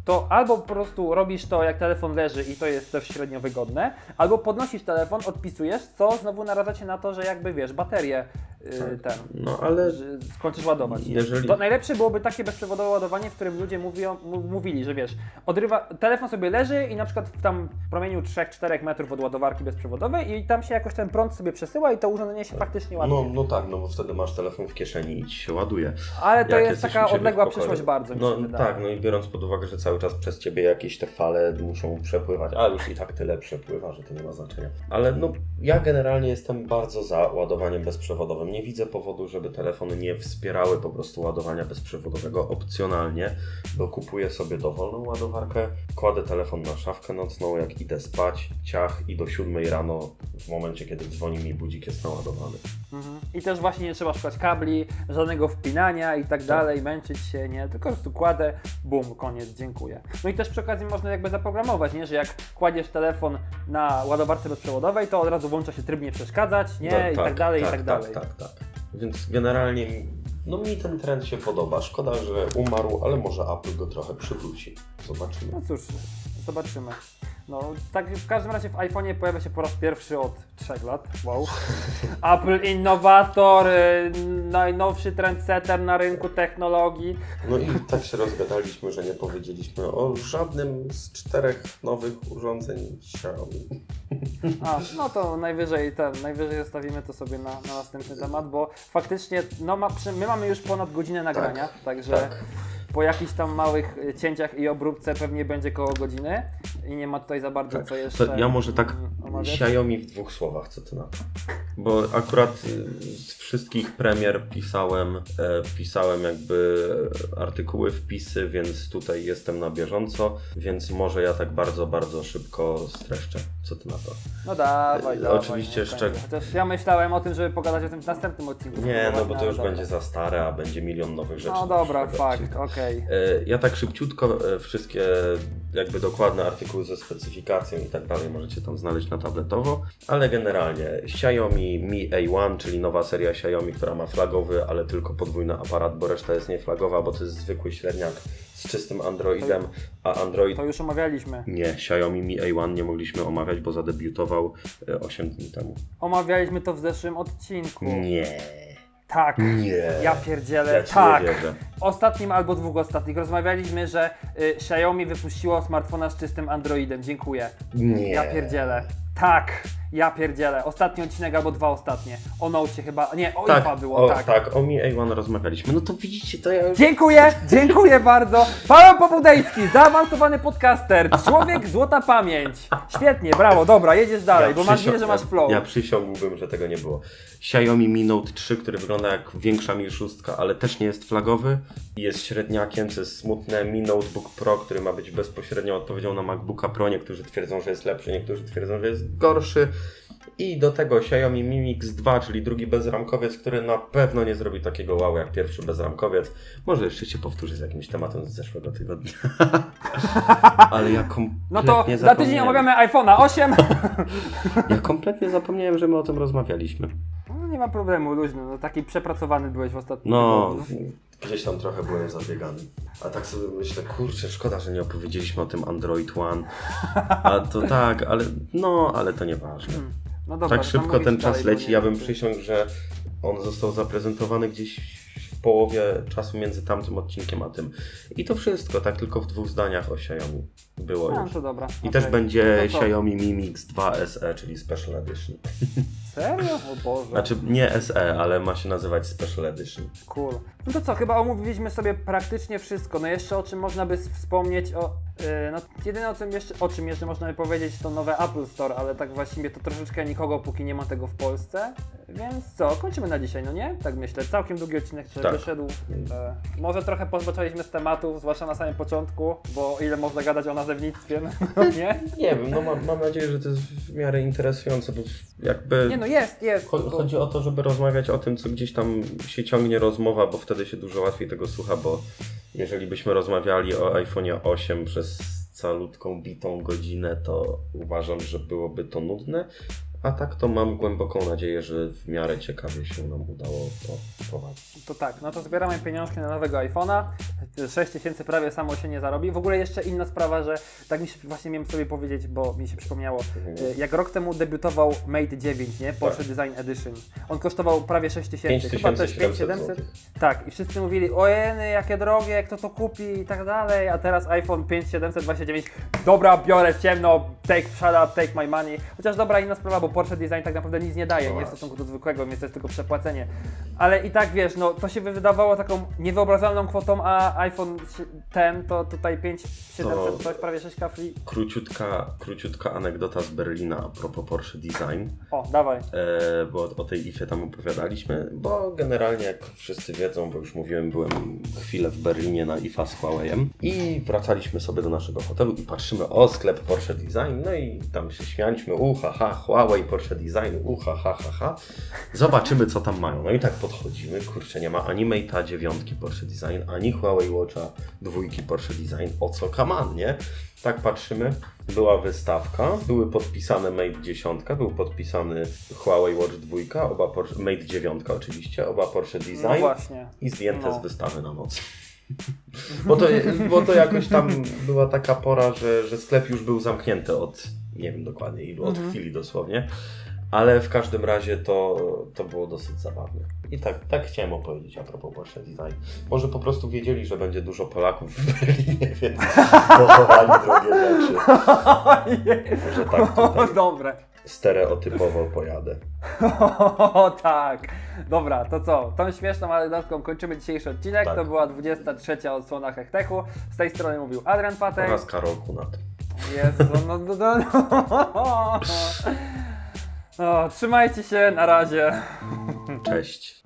to albo po prostu robisz to jak telefon leży i to jest też średnio wygodne, albo podnosisz telefon, odpisujesz, co znowu naradza cię na to, że jakby wiesz, baterię yy, ten. No ale skończysz ładować. Jeżeli- To najlepsze byłoby takie bezprzewodowe ładowanie, w którym ludzie mówią, mówili, że wiesz, odrywa, telefon sobie leży i na przykład w tam promieniu 3-4 metrów od ładowarki bezprzewodowej i tam się jakoś ten prąd sobie przesyła i to urządzenie się faktycznie ładuje. no, no tak, no bo wtedy masz telefon w kieszeni i ci się ładuje. Ale to Jak jest taka odległa przyszłość bardzo, mi No się wydaje. tak, no i biorąc pod uwagę, że cały czas przez ciebie jakieś te fale muszą przepływać, a już i tak tyle przepływa, że to nie ma znaczenia. Ale no ja generalnie jestem bardzo za ładowaniem bezprzewodowym. Nie widzę powodu, żeby telefony nie wspierały po prostu ładowania bezprzewodowego opcjonalnie, bo kupuję sobie dowolną ładowarkę, kładę telefon na szafkę nocną, jak idę spać, ciach i do 7 rano w momencie, kiedy dzwoni mi budzik jest naładowany. Mhm. I też właśnie nie trzeba szukać kabli, żadnego wpinania i tak dalej, męczyć się, nie? Tylko po prostu kładę, bum, koniec, dziękuję. No i też przy okazji można jakby zaprogramować, nie? Że jak kładziesz telefon na ładowarce bezprzewodowej, to od razu włącza się tryb nie przeszkadzać, nie? No, I tak dalej, i tak dalej. Tak, tak, tak. Więc generalnie no mi ten trend się podoba. Szkoda, że umarł, ale może Apple go trochę przywróci. Zobaczymy. No cóż, zobaczymy. No, tak w każdym razie w iPhone'ie pojawia się po raz pierwszy od 3 lat. Wow. Apple innowator, y, najnowszy trendsetter na rynku technologii. No i tak się rozgadaliśmy, że nie powiedzieliśmy o żadnym z czterech nowych urządzeń Xiaomi. A, no to najwyżej ten, najwyżej zostawimy to sobie na, na następny temat, bo faktycznie no, ma, przy- my mamy już ponad godzinę nagrania, także Tak. Po jakichś tam małych y, cięciach i obróbce pewnie będzie koło godziny i nie ma tutaj za bardzo Tak. co jeszcze To ja może tak mm, omawiać. Xiaomi w dwóch słowach, co ty na to? Bo akurat y, z wszystkich premier pisałem, e, pisałem jakby artykuły, wpisy, więc tutaj jestem na bieżąco, więc może ja tak bardzo, bardzo szybko streszczę. Co ty na to? No dawaj, E, dawaj. oczywiście będzie. Chociaż ja myślałem o tym, żeby pogadać o tym w następnym odcinku. Nie, no bo to już będzie za stare, a będzie milion nowych rzeczy. No do dobra, fakt, okej. E, Ja tak szybciutko e, wszystkie jakby dokładne artykuły ze specyfikacją i tak dalej możecie tam znaleźć na tabletowo, ale generalnie Xiaomi Mi A1, czyli nowa seria Xiaomi, która ma flagowy, ale tylko podwójny aparat, bo reszta jest nieflagowa, bo to jest zwykły średniak z czystym Androidem, a Android To już omawialiśmy. nie, Xiaomi Mi A1 nie mogliśmy omawiać, bo zadebiutował e, 8 dni temu. Omawialiśmy to w zeszłym odcinku. Nie, Tak. nie. Ja pierdzielę, Ja ci tak. nie wierzę. Ostatnim albo dwóch ostatnich rozmawialiśmy, że y, Xiaomi wypuściło smartfona z czystym Androidem. Dziękuję. Nie. Ja pierdzielę. Tak, ja pierdzielę. Ostatni odcinek albo dwa ostatnie. O Nocie chyba. Nie, o Tak, IFA było, o, tak. tak, o Mi A1 rozmawialiśmy. No to widzicie, to ja już Dziękuję, dziękuję bardzo. Paweł Popudejski, zaawansowany podcaster, człowiek złota pamięć. Świetnie, brawo, dobra, jedziesz dalej, bo mam przysią- nadzieję, że masz flow. Ja, ja przysiągłbym, że tego nie było. Xiaomi Mi Note 3, który wygląda jak większa Mi 6, ale też nie jest flagowy. Jest średniakiem, co jest smutne. Mi Notebook Pro, który ma być bezpośrednią odpowiedzią na MacBooka Pro. Niektórzy twierdzą, że jest lepszy, niektórzy twierdzą, że jest gorszy. I do tego Xiaomi Mi Mix 2, czyli drugi bezramkowiec, który na pewno nie zrobi takiego wow jak pierwszy bezramkowiec. Może jeszcze się powtórzy z jakimś tematem z zeszłego tygodnia. ale ja kompletnie No to za tydzień omawiamy iPhone'a 8. Ja kompletnie zapomniałem, że my o tym rozmawialiśmy. No, nie ma problemu, luźno, no taki przepracowany byłeś w ostatnim No, tygodniu. Gdzieś tam trochę byłem zabiegany. A tak sobie myślę, kurczę, szkoda, że nie opowiedzieliśmy o tym Android One. A to tak, ale no, ale to nieważne. No dobra, Tak szybko ten czas leci. Ja bym przysiągł, że on został zaprezentowany gdzieś w połowie czasu między tamtym odcinkiem a tym. I to wszystko, tak tylko w dwóch zdaniach o Xiaomi było No już. to dobra. I okej. też będzie No to co? Xiaomi Mi Mix 2 SE, czyli Special Edition. Serio? O Boże. Znaczy nie SE, ale ma się nazywać Special Edition. Cool. No to co, chyba omówiliśmy sobie praktycznie wszystko. No jeszcze o czym można by wspomnieć o... Yy, no jedyne o czym, jeszcze, o czym jeszcze można by powiedzieć to nowe Apple Store, ale tak właściwie to troszeczkę nikogo póki nie ma tego w Polsce. Więc co, kończymy na dzisiaj, no nie? Tak myślę. Całkiem długi odcinek się Tak. wyszedł. E, może trochę pozbaczaliśmy z tematów, zwłaszcza na samym początku, bo ile można gadać o nazewnictwie, no nie? Nie wiem, no mam, mam nadzieję, że to jest w miarę interesujące, bo jakby Nie no, jest, jest. cho- chodzi o to, żeby rozmawiać o tym, co gdzieś tam się ciągnie rozmowa, bo wtedy się dużo łatwiej tego słucha, bo jeżeli byśmy rozmawiali o iPhone'ie 8 przez calutką bitą godzinę, to uważam, że byłoby to nudne. A tak to mam głęboką nadzieję, że w miarę ciekawie się nam udało to prowadzić. To tak, no to zbieramy pieniążki na nowego iPhone'a. 6 tysięcy prawie samo się nie zarobi. W ogóle jeszcze inna sprawa, że tak mi się właśnie miałem sobie powiedzieć, bo mi się przypomniało, Mhm. y, jak rok temu debiutował Mate 9, nie? Porsche Design Edition. On kosztował prawie 6 tysięcy, chyba coś 5700. złotych. Tak, i wszyscy mówili, ojeny, jakie drogie, kto to kupi i tak dalej, a teraz iPhone 5729, dobra, biorę ciemno, take, shut up, take my money. Chociaż dobra, inna sprawa, bo Porsche Design tak naprawdę nic nie daje, No nie w stosunku do zwykłego, więc to jest tylko przepłacenie. Ale i tak wiesz, no to się wydawało taką niewyobrażalną kwotą, a iPhone 10 to tutaj 5700, To- coś, prawie 6 free. Króciutka, króciutka anegdota z Berlina a propos Porsche Design. O, dawaj. E, bo o tej IFie tam opowiadaliśmy, bo generalnie jak wszyscy wiedzą, bo już mówiłem, byłem chwilę w Berlinie na IFA z Huawei'em i wracaliśmy sobie do naszego hotelu i patrzymy, o sklep Porsche Design, no i tam się śmialiśmy, uha, ha, Huawei Porsche Design, uha, ha, ha, ha. Zobaczymy, co tam mają. No i tak podchodzimy, kurczę, nie ma ani Mate'a 9 Porsche Design, ani Huawei Watcha 2 Porsche Design, o co kaman, nie? Tak patrzymy, była wystawka, były podpisane Mate 10, był podpisany Huawei Watch 2, oba Porsche, Mate 9 oczywiście, oba Porsche No Design właśnie. i zdjęte No. z wystawy na noc. Bo to, bo to jakoś tam była taka pora, że, że sklep już był zamknięty od, nie wiem dokładnie ilu, od Mhm. chwili dosłownie. Ale w każdym razie to, to było dosyć zabawne. I tak, tak chciałem opowiedzieć a propos Porsche Design. Może po prostu wiedzieli, że będzie dużo Polaków w Berlinie, więc kupowali drogie rzeczy. Może tak tutaj Dobre. stereotypowo pojadę. O tak. Dobra, to co? Tą śmieszną anegdotką kończymy dzisiejszy odcinek. Tak. To była 23 odsłona Hechtechu. Z tej strony mówił Adrian Patek. Oraz Karol Kunat. Jezu, no, no, no, no. O, trzymajcie się, na razie. Cześć.